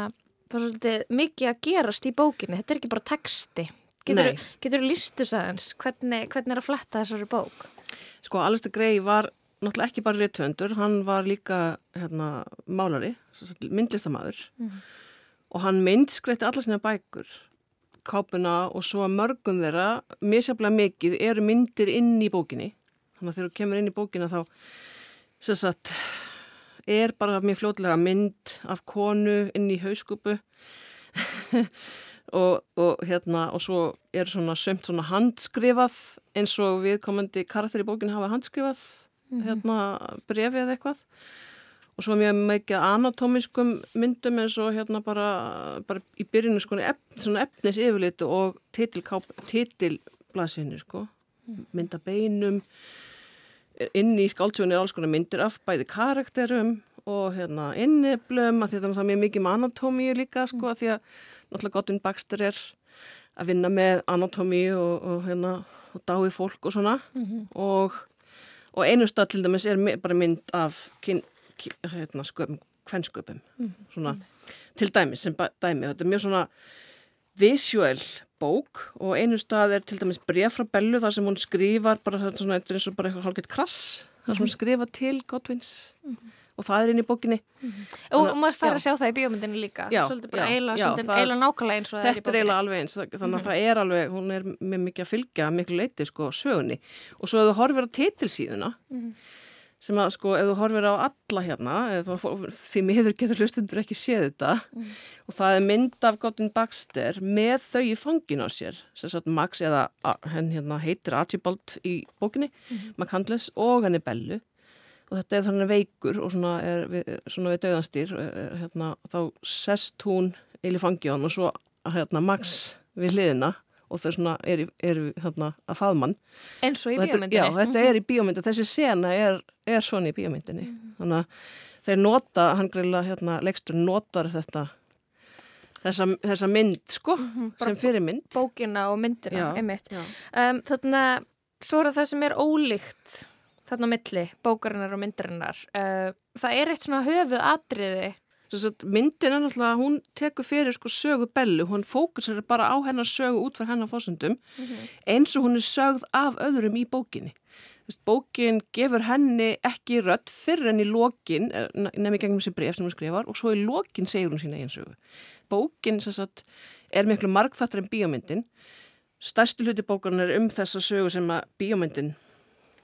það er svolítið mikið að gerast í bókinni, þetta er ekki bara texti. Getur, getur listu sæðans, hvernig, hvernig er að fletta þessari bók? Sko, Alistair Gray var náttúrulega ekki bara réttöfundur, hann var líka hérna, málari, myndlistamæður og hann myndskreitti alla sína bækur, kápuna og svo að mörgum þeirra, misjaflega mikið, eru myndir inn í bókinni. Þannig að þegar þú kemur inn í bókina þá, sagt, er bara mjög fljótlega mynd af konu inn í hauskupu og, og hérna og svo er svona sömt svona handskrifað eins og viðkomandi karakter í bókinu hafa handskrifað hérna brefi eða eitthvað og svo mjög mikið anatómiskum myndum eins og hérna bara, bara í byrjunu sko efnis yfirlit og titilblasinu sko. Mynda beinum inn í skáldsjónu er alls konar myndir af bæði karakterum og hérna inniblum að það er mjög mikið með anatómíu líka sko að því að náttúrulega Godwin Baxter er að vinna með anatómíu og, og hérna og dái fólk og svona. Og, og einu stað til dæmis er bara mynd af kyn, kyn, hérna sköpum, kvensköpum. Svona til dæmis sem dæmi þetta er mjög svona visual bók og einu stað er til dæmis bref frá Bellu þar sem hún skrifar bara svona, eins og bara eitthvað hálfgeitt krass þar sem hún skrifar til Godwins og það er inn í bókinni. Og, og maður fær að sjá það í bíómyndinu líka, Já, svolítið bara það- eiginlega nákvæmlega eins og það er í Þetta er bókinni. eiginlega alveg eins, þannig að það er alveg, hún er með mikið að fylgja miklu leiti sko sögunni. Og svo ef þú horfir á titilsíðuna sem að sko ef þú horfir á alla hérna, því miður getur hlustundur ekki séð þetta og það er mynd af Godwin Baxter með þau í fangin á sér sem sagt Max eða henn hérna heitir Archibald í bókinni McCandless og henni Bellu. Og þetta er þannig veikur og svona er við, svona við döðanstýr hérna, þá sest hún eil í fangjón og svo hérna Max við hliðina og þau svona er, í- er hérna að faðmann Eins og í bíómyndinni. Já, þetta er í bíómynd og þessi sena er, er svona í bíómyndinni þannig að þeir nota, hann greila hérna, leikstur notar þetta þessa, þessa mynd sko sem fyrir mynd Bókina og myndina. Um, þarna, svo er það sem er ólíkt þarna á milli, bókarinnar og myndarinnar. Uh, það er eitt svona höfuð atriði. Myndin er náttúrulega, hún tekur fyrir sko sögu bellu, hún fókusar bara á hennar sögu út fyrir hennar fósundum eins og hún er sögð af öðrum í bókinni. Þess, bókin gefur henni ekki rödd fyrir henni lokin, eh, nefnir gegnum þessi bref sem hún skrifar og svo í lokin segir hún sína eigin sögu. Bókin sagt, er miklu margþáttar en bíómyndin. Stærsti hluti bókarinn er um þessa sögu sem að bíómyndin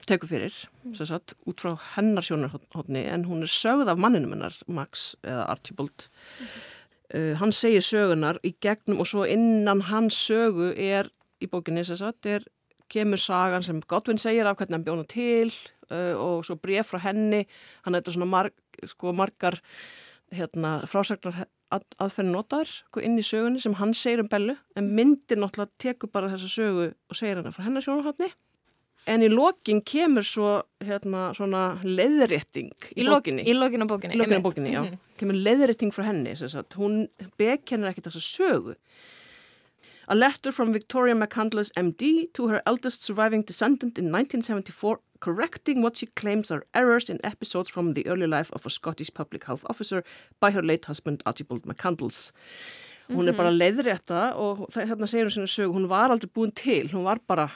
tekur fyrir, sem sagt, út frá hennar sjónarhóttni, en hún er sögð af manninum hennar, Max eða Archibald. Uh, hann segir sögunar í gegnum og svo innan hans sögu er í bókinni, sem sagt, er, kemur sagan sem Godwin segir af hvernig hann bjóna til uh, og svo bref frá henni, hann er þetta svona marg, sko, margar hérna, frásagnar að, aðferðin notaður sko, inn í sögunni sem hann segir um Bellu, en myndir náttúrulega tekur bara þessa sögu og segir hana frá hennar sjónarhóttni. En í lokin kemur svo hérna svona leiðrétting í, lok- bókinni. í lokin á bókinni, Í lokin á bókinni, já. Mhm. Kemur leiðrétting frá henni. Hún bekennir ekkert þessa sögu. A letter from Victoria McCandless MD to her eldest surviving descendant in 1974 correcting what she claims are errors in episodes from the early life of a Scottish public health officer by her late husband Archibald McCandless. Hún er Mhm. bara að leiðrétta og það, hérna segir hún sinna sögu, hún var aldrei búin til, hún var bara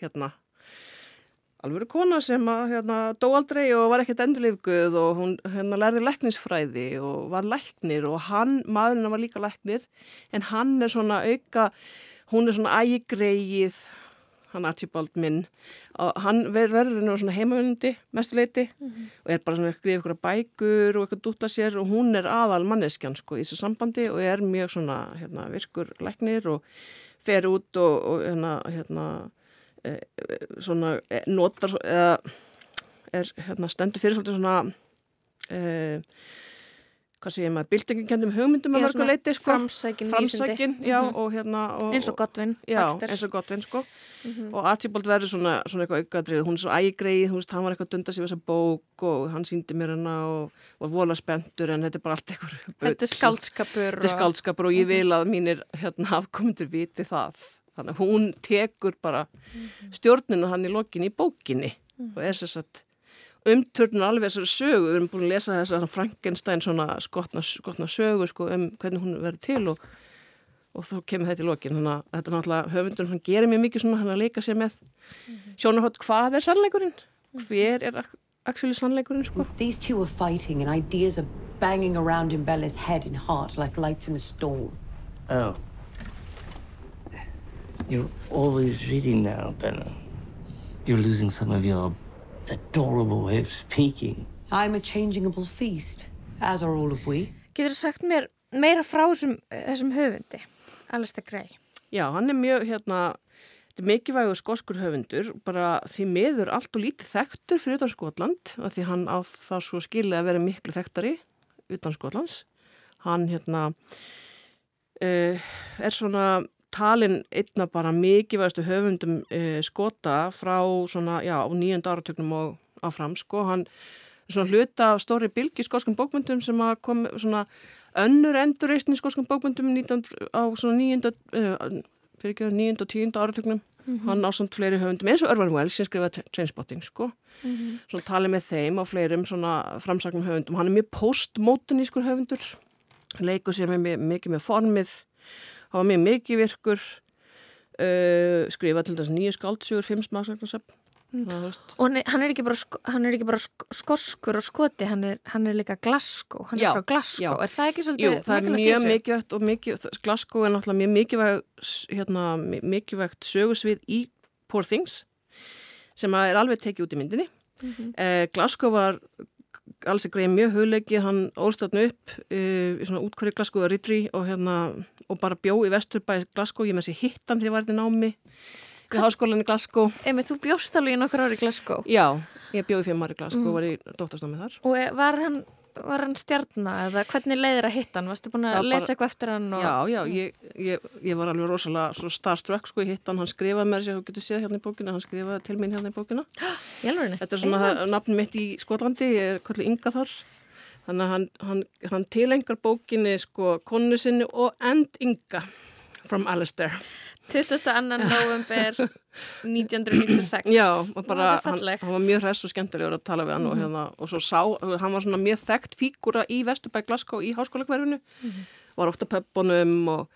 hérna alveg kona sem að hérna, dó aldrei og var ekkert endurlifguð og hún hérna, lærði læknisfræði og var læknir og hann, maðurinn var líka læknir en hann er svona auka, hún er svona ægreið, hann Archibald minn og hann ver, verður nú svona heimavundi mestuleiti og er bara svona að skrifa ykkur bækur og eitthvað dúta sér og hún er aðal manneskjan sko í þessu sambandi og er mjög svona hérna, virkur læknir og fer út og, og hérna, hérna e, svona e, notar eða er hérna stendur fyrir svolítið svona e, hvað segir maður, byltingin hugmyndum að svona leiti sko. framsækin framsækin, já, Mhm. og hérna og, Eins og Godwin, já, eins og Godwin, sko Mhm. og Archibald verður svona, svona eitthvað aukaðrið hún er svo ægreið, þú veist, hann var eitthvað að dunda sig við þessa bók og hann síndi mér hana og var vola spenntur en þetta er bara allt eitthvað Þetta er skáldskapur þetta er og- skáldskapur og ég Mhm. vil að mínir hérna, afkomendur viti það þannig að hún tekur bara stjórnina hann í lokin í bókinni Mhm. og er sér satt umtörnur alveg þessari sögu við erum búin að lesa þessar Frankenstein svona skotna, skotna sögu sko, um hvernig hún verður til og, og þá kemur þetta í lokin þannig að þetta er náttúrulega höfundur hann gerir mjög mikið svona hann að leika sér með sjónarhótt hvað er sannleikurinn hver er ac- actually sannleikurinn sko These two are fighting and ideas are banging around in Bella's head and heart like lights in a storm. Oh. You're always reading now, Bella. You're losing some of your adorable way of speaking. I'm a changeable feast, as are all of we. Getur þú sagt mér meira frá þessum, þessum höfundi, Alistair Gray? Já, hann er mjög hérna þetta er mikilvægur skoskur höfundur bara því miður allt og lítið þekktur fyrir utan Skotland af því hann á það svo skilið að vera miklu þekktari utan Skotlands hann hérna uh, er svona talin einna bara mikilvægastu höfundum uh, skota frá svona, já, á nýjönda áratögnum og áfram, sko, hann svona hluta stóri bylgi í skoskum bókmyndum sem að kom svona önnur endurreisn í skoskum bókmyndum 19, á svona nýjönda uh, fyrir ekki nýjönda og tíunda áratögnum Mhm. hann á samt fleiri höfundum eins og Irvine Wells sem skrifaði Trainspotting, sko Mhm. svona talið með þeim og fleirum svona framsagnum höfundum. Hann er mjög postmodernískur höfundur, leikur sér mikið með formið, hann var mjög mikið virkur, uh, skrifa til þess nýju skáldsjögur, fimm smaksagnarsöfn. Mm. Og hann er, ekki bara, sko, er bara sk skoskur og skoti, hann er, hann er líka Glasgow, hann Já, er frá Glasgow. já. Er það ekki svolítið Jú, það er mjög mikilvægt og mikið, Glasgow er náttúrulega mjög mikilvægt, hérna, mi- mikilvægt sögusvið í Poor Things sem er alveg tekið út í myndinni. Mhm. Eh, Glasgow var alls ekki mjög hugleikið, hann ólstatn upp uh, í svona útkværi Glasgow og Ridri og hérna, og bara bjó í vesturbæði Glasgow, ég með þessi hittan þegar ég var þetta námi í háskólan í Glasgow. Emi, þú bjóst alveg í nokkur ári í Glasgow. Já, ég bjóði fimm ári í Glasgow Mm. og var í dóttarstofni þar. Og e- var hann, var hann stjarnar eða hvernig leiðir að hitta hann? Varstu búin að Já, bara- lesa eitthvað eftir hann? Og... Já, já, ég, ég, ég var alveg rosalega starstruck sko, ég hitt hann, hann skrifaði mér sér, þú getur séð hérna í bókina, hann skrifaði til mín hérna í bókina. Alvegni? Þetta er svona nafn mitt í Skotlandi, ég er kvöldi Inga þar. Þannig að hann, hann, hann tilengar bókinni sko konu sinni og and Inga from Alistair. 22. november 1996. Já, og bara, hann, hann var mjög hress og skemmtilegur að tala við hann og Mhm. hérna, og svo sá, hann var svona mjög þekkt fígúra í Vesturbæk Glasgow í háskólakverfinu, Mhm. var ofta pöppunum og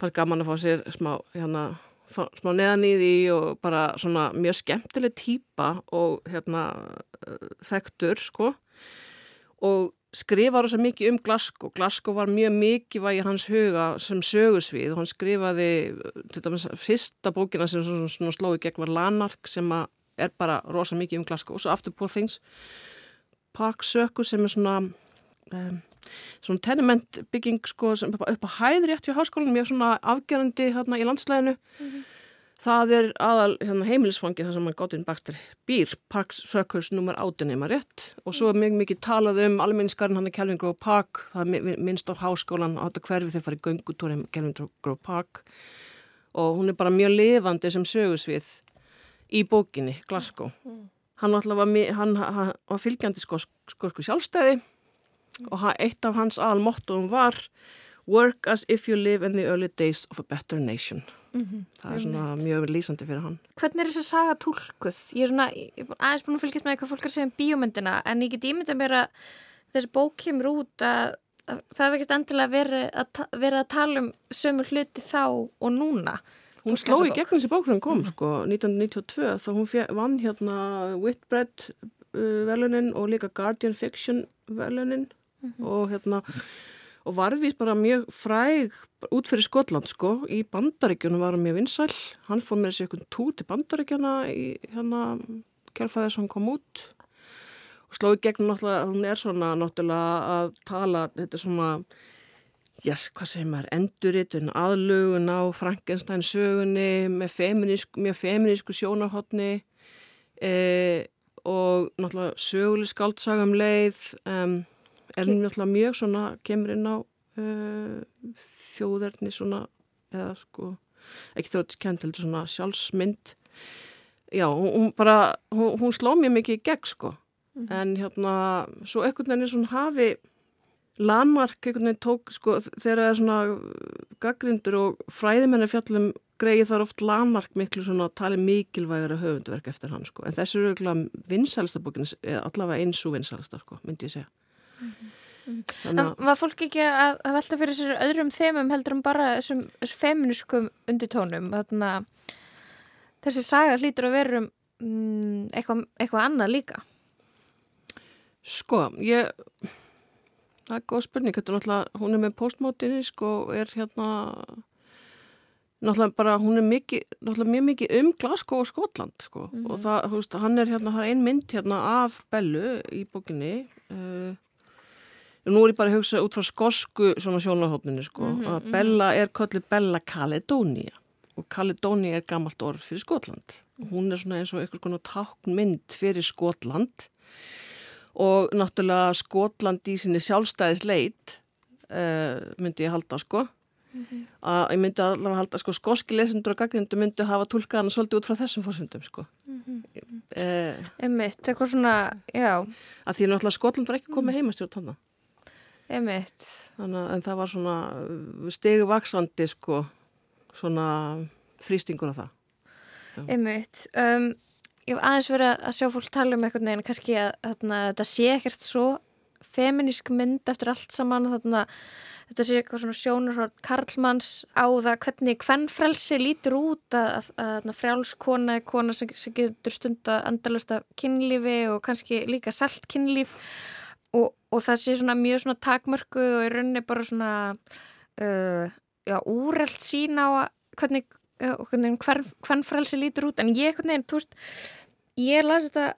fannst gaman að fá sér smá, hérna, smá neðan í því og bara svona mjög skemmtileg típa og hérna þekktur, sko, og skrifa rosa mikið um Glasgow. Glasgow var mjög mikið vægi hans huga sem sögusvið og hann skrifaði til dæmis fyrsta bókina sem slói gegn var Lanark sem að er bara rosa mikið um Glasgow. Og svo After Poor Things. Park Circus sem er svona um, svona tenement bygging sko upp á hæð rétt hjá háskólanum. Mjög svona afgerandi hérna í landslæðinu Það er aðal hérna, heimilisfangi þar sem Godwin Baxter býr, Park Circus nummer 18 nema rétt og svo er mjög mikið talað um almenningskarinn hann er Kelvin Grove Park, það er mi- minnst á háskólan á þetta hverfi þegar farið göngutúri Kelvin Grove Park og hún er bara mjög lifandi sem sögusvið í bókinni Glasgow. Hann, var, hann, hann, var fylgjandi sko, skorsku sjálfstæði og eitt af hans aðal mottoum var Work as if you live in the early days of a better nation. Mhm, Það er svona mjög lýsandi fyrir hann. Hvernig er þessi saga tólkuð? Ég er svona, ég er aðeins búin að fylgjast með hvað fólk er að segja um bíómyndina en ég get ímyndað mér að þessi bók kemur út að, að það hefur ekkert endilega verið að, verið að tala um sömu hluti þá og núna. Hún sló í gegnum þessi bók sem kom, sko, 1992, þá hún fe- vann hérna Whitbread uh, velunin og líka Guardian Fiction velunin og hérna, og varðvís bara mjög fræg út fyrir Skotland, sko, í Bandaríkjunum var hann mjög vinsæl, hann fór með þessi einhvern túr til Bandaríkjana í hérna kjærfæðið sem hann kom út. Og sló í gegnum náttúrulega, hún er svona náttúrulega að tala, þetta er svona yes, hvað segir maður, enduritun, aðlugun á Frankenstein sögunni með feminísk, mjög feminísku sjónarhotni e, og náttúrulega söguleg skáldsagam leið um, er náttúrulega mjög svona, kemur inn á uh, þjóðerni svona, eða sko ekki þjóðskend, heldur svona sjálfsmynd. Já, hún, hún bara hún, hún sló mér mikið í gegn sko. En hérna, svo einhvern veginn svona hafi landmark einhvern veginn tók sko þegar það er svona gaggrindur og fræðimennar fjallum greið þar oft landmark miklu svona tali mikilvægara höfundverk eftir hann sko. En þessu eru eiginlega vinsælsta bókin allavega eins og vinsælsta sko, myndi ég segja En var fólk ekki að, að velta fyrir sér öðrum þemum heldur en bara þessum, þessum feminískum undirtónum? Þannig að þessi saga hlýtur að vera um mm, eitthvað, eitthvað annað líka. Sko, ég það er góð spurning, þetta er náttúrulega hún er með postmótinni sko og er hérna náttúrulega bara hún er mikið, náttúrulega mjög mikið um Glasgow og Skotland sko. Mhm. og það, þú veist, hann er hérna, það er ein mynd hérna af Bellu í bókinni uh, nú er ég bara að hugsa út frá skosku svona sjónahóttninni sko Mhm, að mhm. Bella er kallið Bella Caledonia. Og Caledonia er gamalt orð fyrir Skotland. Og hún er svona eins og eitthvað svona táknmynd fyrir Skotland. Og náttúrulega Skotland í sinni sjálfstæðis leit uh, myndi ég halda sko. Að ég myndi allavega halda sko skoski lesendur og gaggrindu myndi hafa tólkað hana svolítið út frá þessum fórsöndum sko. Uh, Emmitt, eitthvað svona, já. Að því náttúrulega Skotland var ekki komið heimastjórn þannig Emmitt Þannig að en það var svona stegu vaksandi sko svona þrýstingur af það. Emmitt um, Ég hef aðeins verið að sjá fólk tala um eitthvað en kannski að þarna, þetta sé ekkert svo feminísk mynd eftir allt saman þarna, þetta sé eitthvað svona sjónarhótt Karlmanns á það hvernig hvernfrelsi lítur út að, að, að, frjálskona er kona sem, sem getur stunda andalasta kynlífi og kannski líka selt kynlíf og, og það sé svona mjög svona takmörkuð og í rauninni bara svona uh, já, úrelt sín á að hvernig, uh, hvernig hvern, hvern frelsi lítur út. En ég, hvernig, þú veist ég las þetta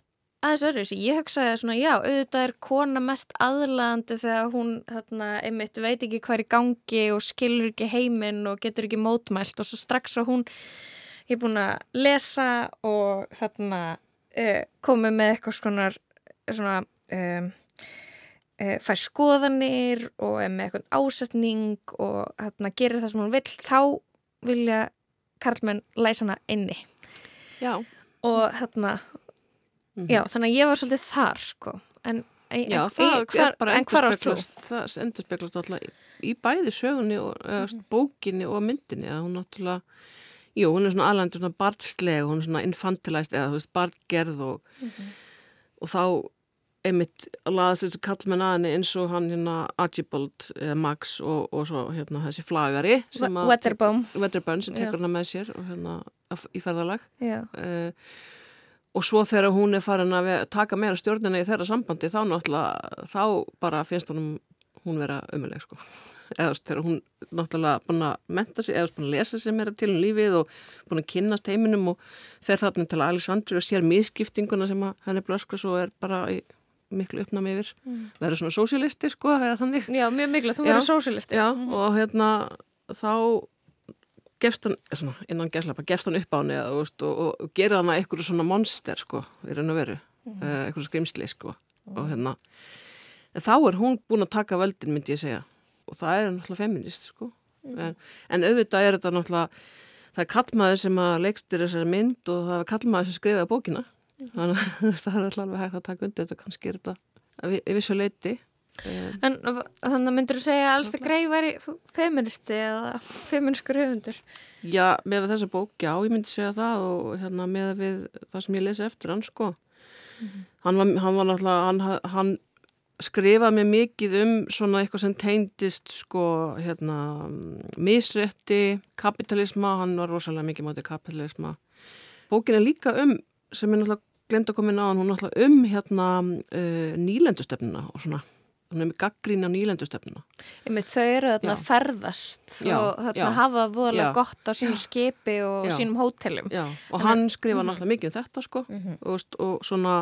aðeins öðruvísi. Ég hugsaði svona, já, auðvitað er kona mest aðlaðandi þegar hún þarna, einmitt, veit ekki hvað er í gangi og skilur ekki heiminn og getur ekki mótmælt. Og svo strax og hún ég er búin að lesa og þarna uh, komið með eitthvað svona svona um, uh, fær skoðanir og er með eitthvað ásetning og hérna, gerir það sem hún vill þá vilja Karlmenn læsa hana inni. Já. og hérna já, þannig að ég var svolítið þar sko. En, en, Já, en, það hvar, er bara en hvar varst þú? það endurspeglast alltaf í, í bæði sögunni og mm bókinni og myndinni að hún náttúrulega, jú, hún er svona aðlandur svona barnsleg, hún er svona infantilæst eða þú veist, barngerð og, og þá einmitt laðast þessi kallmenn aðinni eins og hann hérna Archibald eða Max og, og svo hérna þessi flagari sem We- að- Wedderburn. Wedderburn sem tekur hana með sér og hérna í ferðalag. Uh, og svo þegar hún er farin að taka meira stjórnina í þeirra sambandi þá náttúrulega, þá bara finnst honum hún vera umuleg sko. Eða þegar hún náttúrulega búin að menta sig, eða búin að lesa sig meira til um lífið og búin að kynnast heiminum og fer þarna til Alessandri og sér miskiptinguna sem að henni blöskra svo er bara í miklu uppnámi yfir Mm. verður svona sósialisti sko eða þannig Já, mjög hún Já, verður sósíalisti. Já, Mhm. og hérna þá gefst hann, svona, innan gæslapa, gefst hann upp á henni eða, þú veist, og, og gerir hana eitthvað svona monster sko, í raun og veru Mhm. uh, eitthvað skrimsli sko og hérna en þá er hún búin að taka völdin myndi ég segja og það er náttúrulega feminist sko Mhm. en, en auðvitað er þetta náttúrulega það er kallmaður sem að leikstir þessari mynd og það er kallmaður sem skrifaði bókina þannig að það er alltaf alveg hægt að taka undir þetta kannski er þetta í vissu leiti En þannig myndur þú segja að Alsta Grey væri feministi eða feminískur höfundur? Já, með þessa bók, já, ég myndi segja það og hérna með við það sem ég lesi eftir hann, sko. hann, var, hann var náttúrulega, hann, ha- hann skrifaði mér mikið um svona eitthvað sem teindist, sko, hérna, misrétti, kapitalisma, hann var rosalega mikið mátið kapitalisma. Bókin er líka um, sem ég náttúrulega glemt að koma inn á hann, hún er náttúrulega um, hérna, uh, nýlendustefnuna og svona, hann er með gaggrín á nýlendustefnuna. Einmitt, þau eru þarna Já. ferðast Já, og þarna já. hafa voðalega gott á sínu skipi og sínum hótelum. Já, og Þannig- hann skrifa Mhm. náttúrulega mikið um þetta sko og, veist, og svona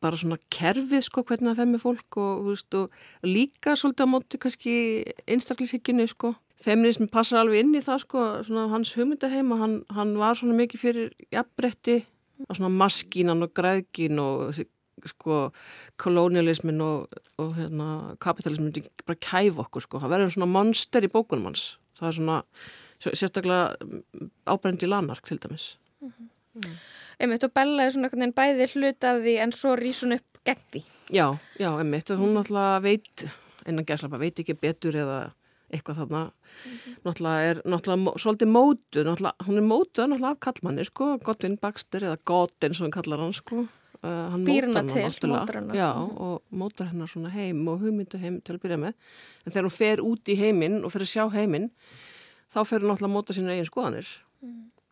bara svona kerfið sko hvernig það fer með fólk og, veist, og líka svolítið á móti kannski einstaklishygginu sko. Feminismi passar alveg inn í það sko, svona hans hugmyndaheim og hann, hann var svona mikið fyrir jafnbretti og svona maskínan og græðgin og sko kolonialismin og, og hérna, kapitalismin bara kæfa okkur sko, hann verður svona monster í bókunum hans, það er svona sérstaklega ábrendi Lanark til dæmis. Einmitt og Bella er svona einhvern veginn bæði hlut af því en svo rís hún upp gegn því. Já, já, einmitt, hún náttúrulega veit innan gæslapa, veit ekki betur eða eitthvað þarna. Náttúrulega er náttúrulega svolítið mótuð náttúrulega, hún er mótuð náttúrulega af kallmanni sko, Godwin Baxter eða Godin sem hann kallar hann sko. Uh, hann mótar til, náttúrulega. Já, Mhm. og mótar hennar svona heim og hugmyndu heim til að byrja með. En þegar hún fer út í heiminn og fer að sjá heiminn þá fer hún náttúrulega að móta sína eigin skoðanir.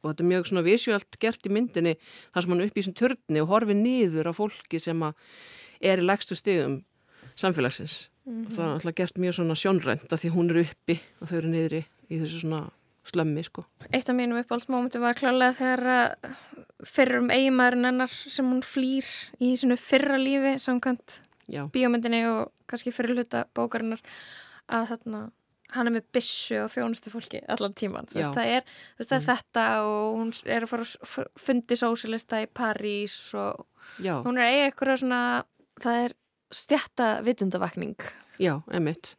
Og þetta er mjög svona visjóalt gert í myndinni þar sem hann upp í þessum törni og horfi niður á fólki sem er í lægstu stigum samfélagsins Mhm. og það er alltaf gert mjög svona sjónrænt af því hún er uppi og þau eru niðri í þessu svona slömmi sko. Eitt af mínum uppáhaldsmómentu var klálega þegar að fyrrum eiginmaðurinn hennar sem hún flýr í svona fyrra lífi samkvæmt Já. bíómyndinni og kannski fyrir hluta bókarinnar að þarna hann er með byssu og þjónustu fólki allan tíman, þú veist, það er, veist, það er þetta og hún er að fara að fundi sósilista í París og Já. hún er að eiga eitthvað svona það er stjætta vitundavakning Já, emitt.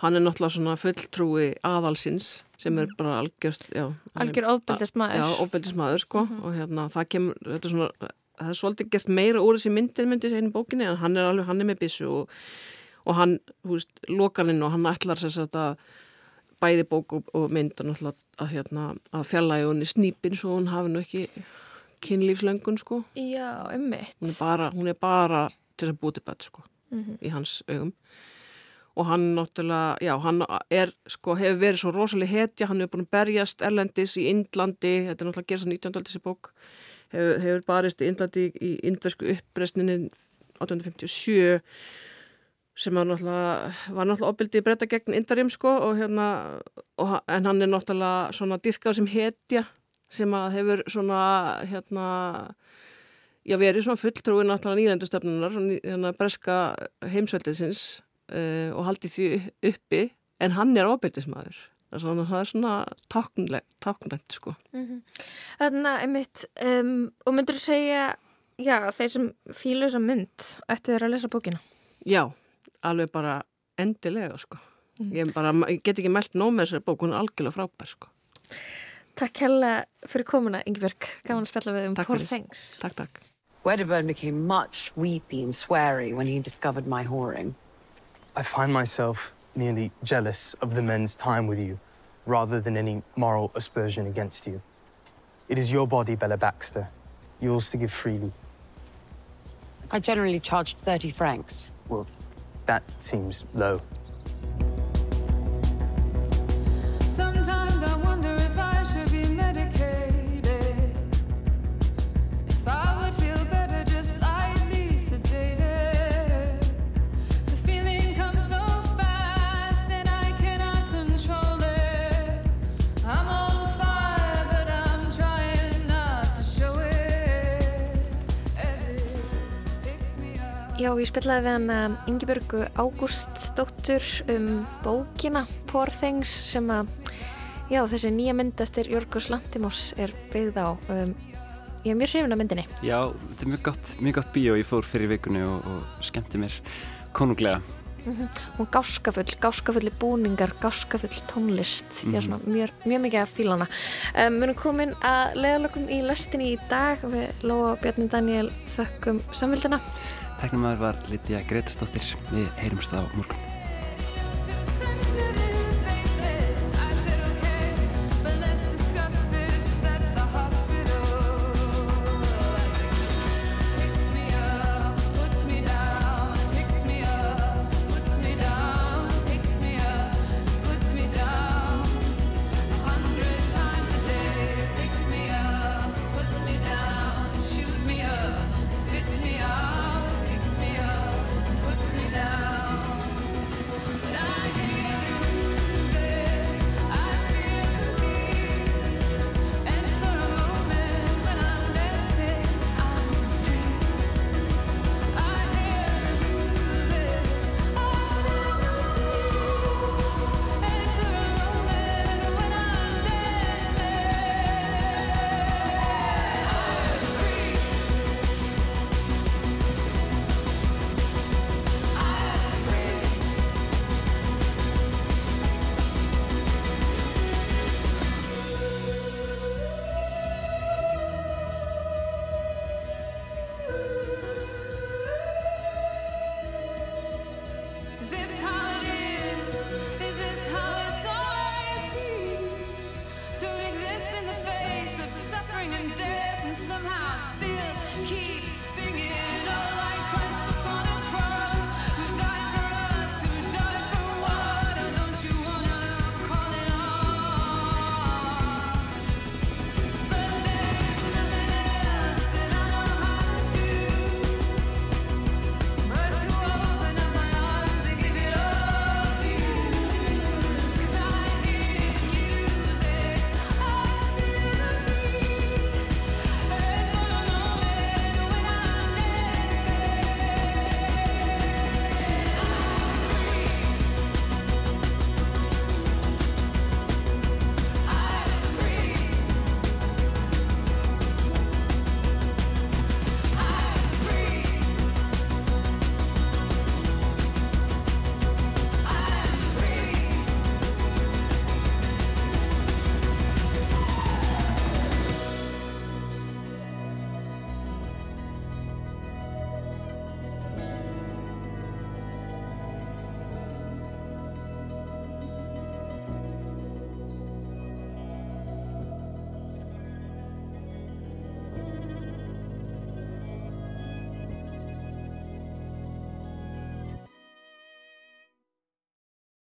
Hann er náttúrulega svona fulltrúi aðalsins sem er bara algjört, já. Algjör ofbeldismaður. Já, ofbeldismadur, sko. Og hérna, það kemur, þetta er svona, það er svolítið gert meira úr þessi myndin myndi segja í bókinni, en hann er alveg, hann er með byssu og, og hann, þú veist, lokar hann inn og hann ætlar sér að þetta bæði bók og, og mynd og náttúrulega að, hérna, að fjallægi hún í snýpin svo hún hafi nú ekki kynlífslöngun, sko. Já, ummitt. Hún er bara, hún er bara til þess að búti bætt, sko, Mhm. í hans augum og hann náttúrulega, já, hann er, sko, hefur verið svo rosalega hetja, hann hefur búin að berjast erlendis í Indlandi, þetta er náttúrulega að 19. aldrei þessi bók, hefur, hefur barist í Indlandi í indversku uppreysninni 1857 sem var náttúrulega, var náttúrulega opildið breyta gegn Indarim, sko, og hérna, og, en hann er náttúrulega svona dyrkað sem hetja sem að hefur svona, hérna, já, verið svona fulltrúi náttúrulega nýlendustöfnunar, hérna breska heimsveldisins uh, og haldið því uppi, en hann er ábyrtismæður. Þannig að það er svona táknlegt sko. Mhm. Þannig að, einmitt, um, og myndur þú segja, já, þeir sem fílu þessa mynd ættu þeir að lesa bókina? Já, alveg bara endilega sko. Mhm. Ég, bara, ég get ekki meld nóg með þessari bók, hún er algjörlega frábær sko. Takk hella fyrir komuna, Ingeborg. Gaman að spjalla við um fyrir. Things. Takk, takk. Wedderburn became much weepy and sweary when he discovered my whoring. I find myself merely jealous of the men's time with you, rather than any moral aspersion against you. It is your body, Bella Baxter, yours to give freely. I generally charged 30 francs. Well, that seems low. Já, ég spilaði við hann Ingeborgu Ágústsdóttur um bókina Poor Things sem að, já, þessi nýja mynd eftir Jörgur Slantimós er byggð á. Um, ég er mjög hrifin af myndinni. Já, þetta er mjög gott, mjög gott bíó, ég fór fyrir vikunni og, og skemmti mér konunglega. Mm Hún gáskafull, gáskafulli búningar, gáskafull tónlist. Ég er svona mjög, mjög mikið að fíla hana. Um, við erum komin að leiðalökum í lestinni í dag. Við Lóa og Bjarni Daniel þökkum samvildina. Tæknumæður var Lítiða Gretastóttir, við heyrumst á morgun.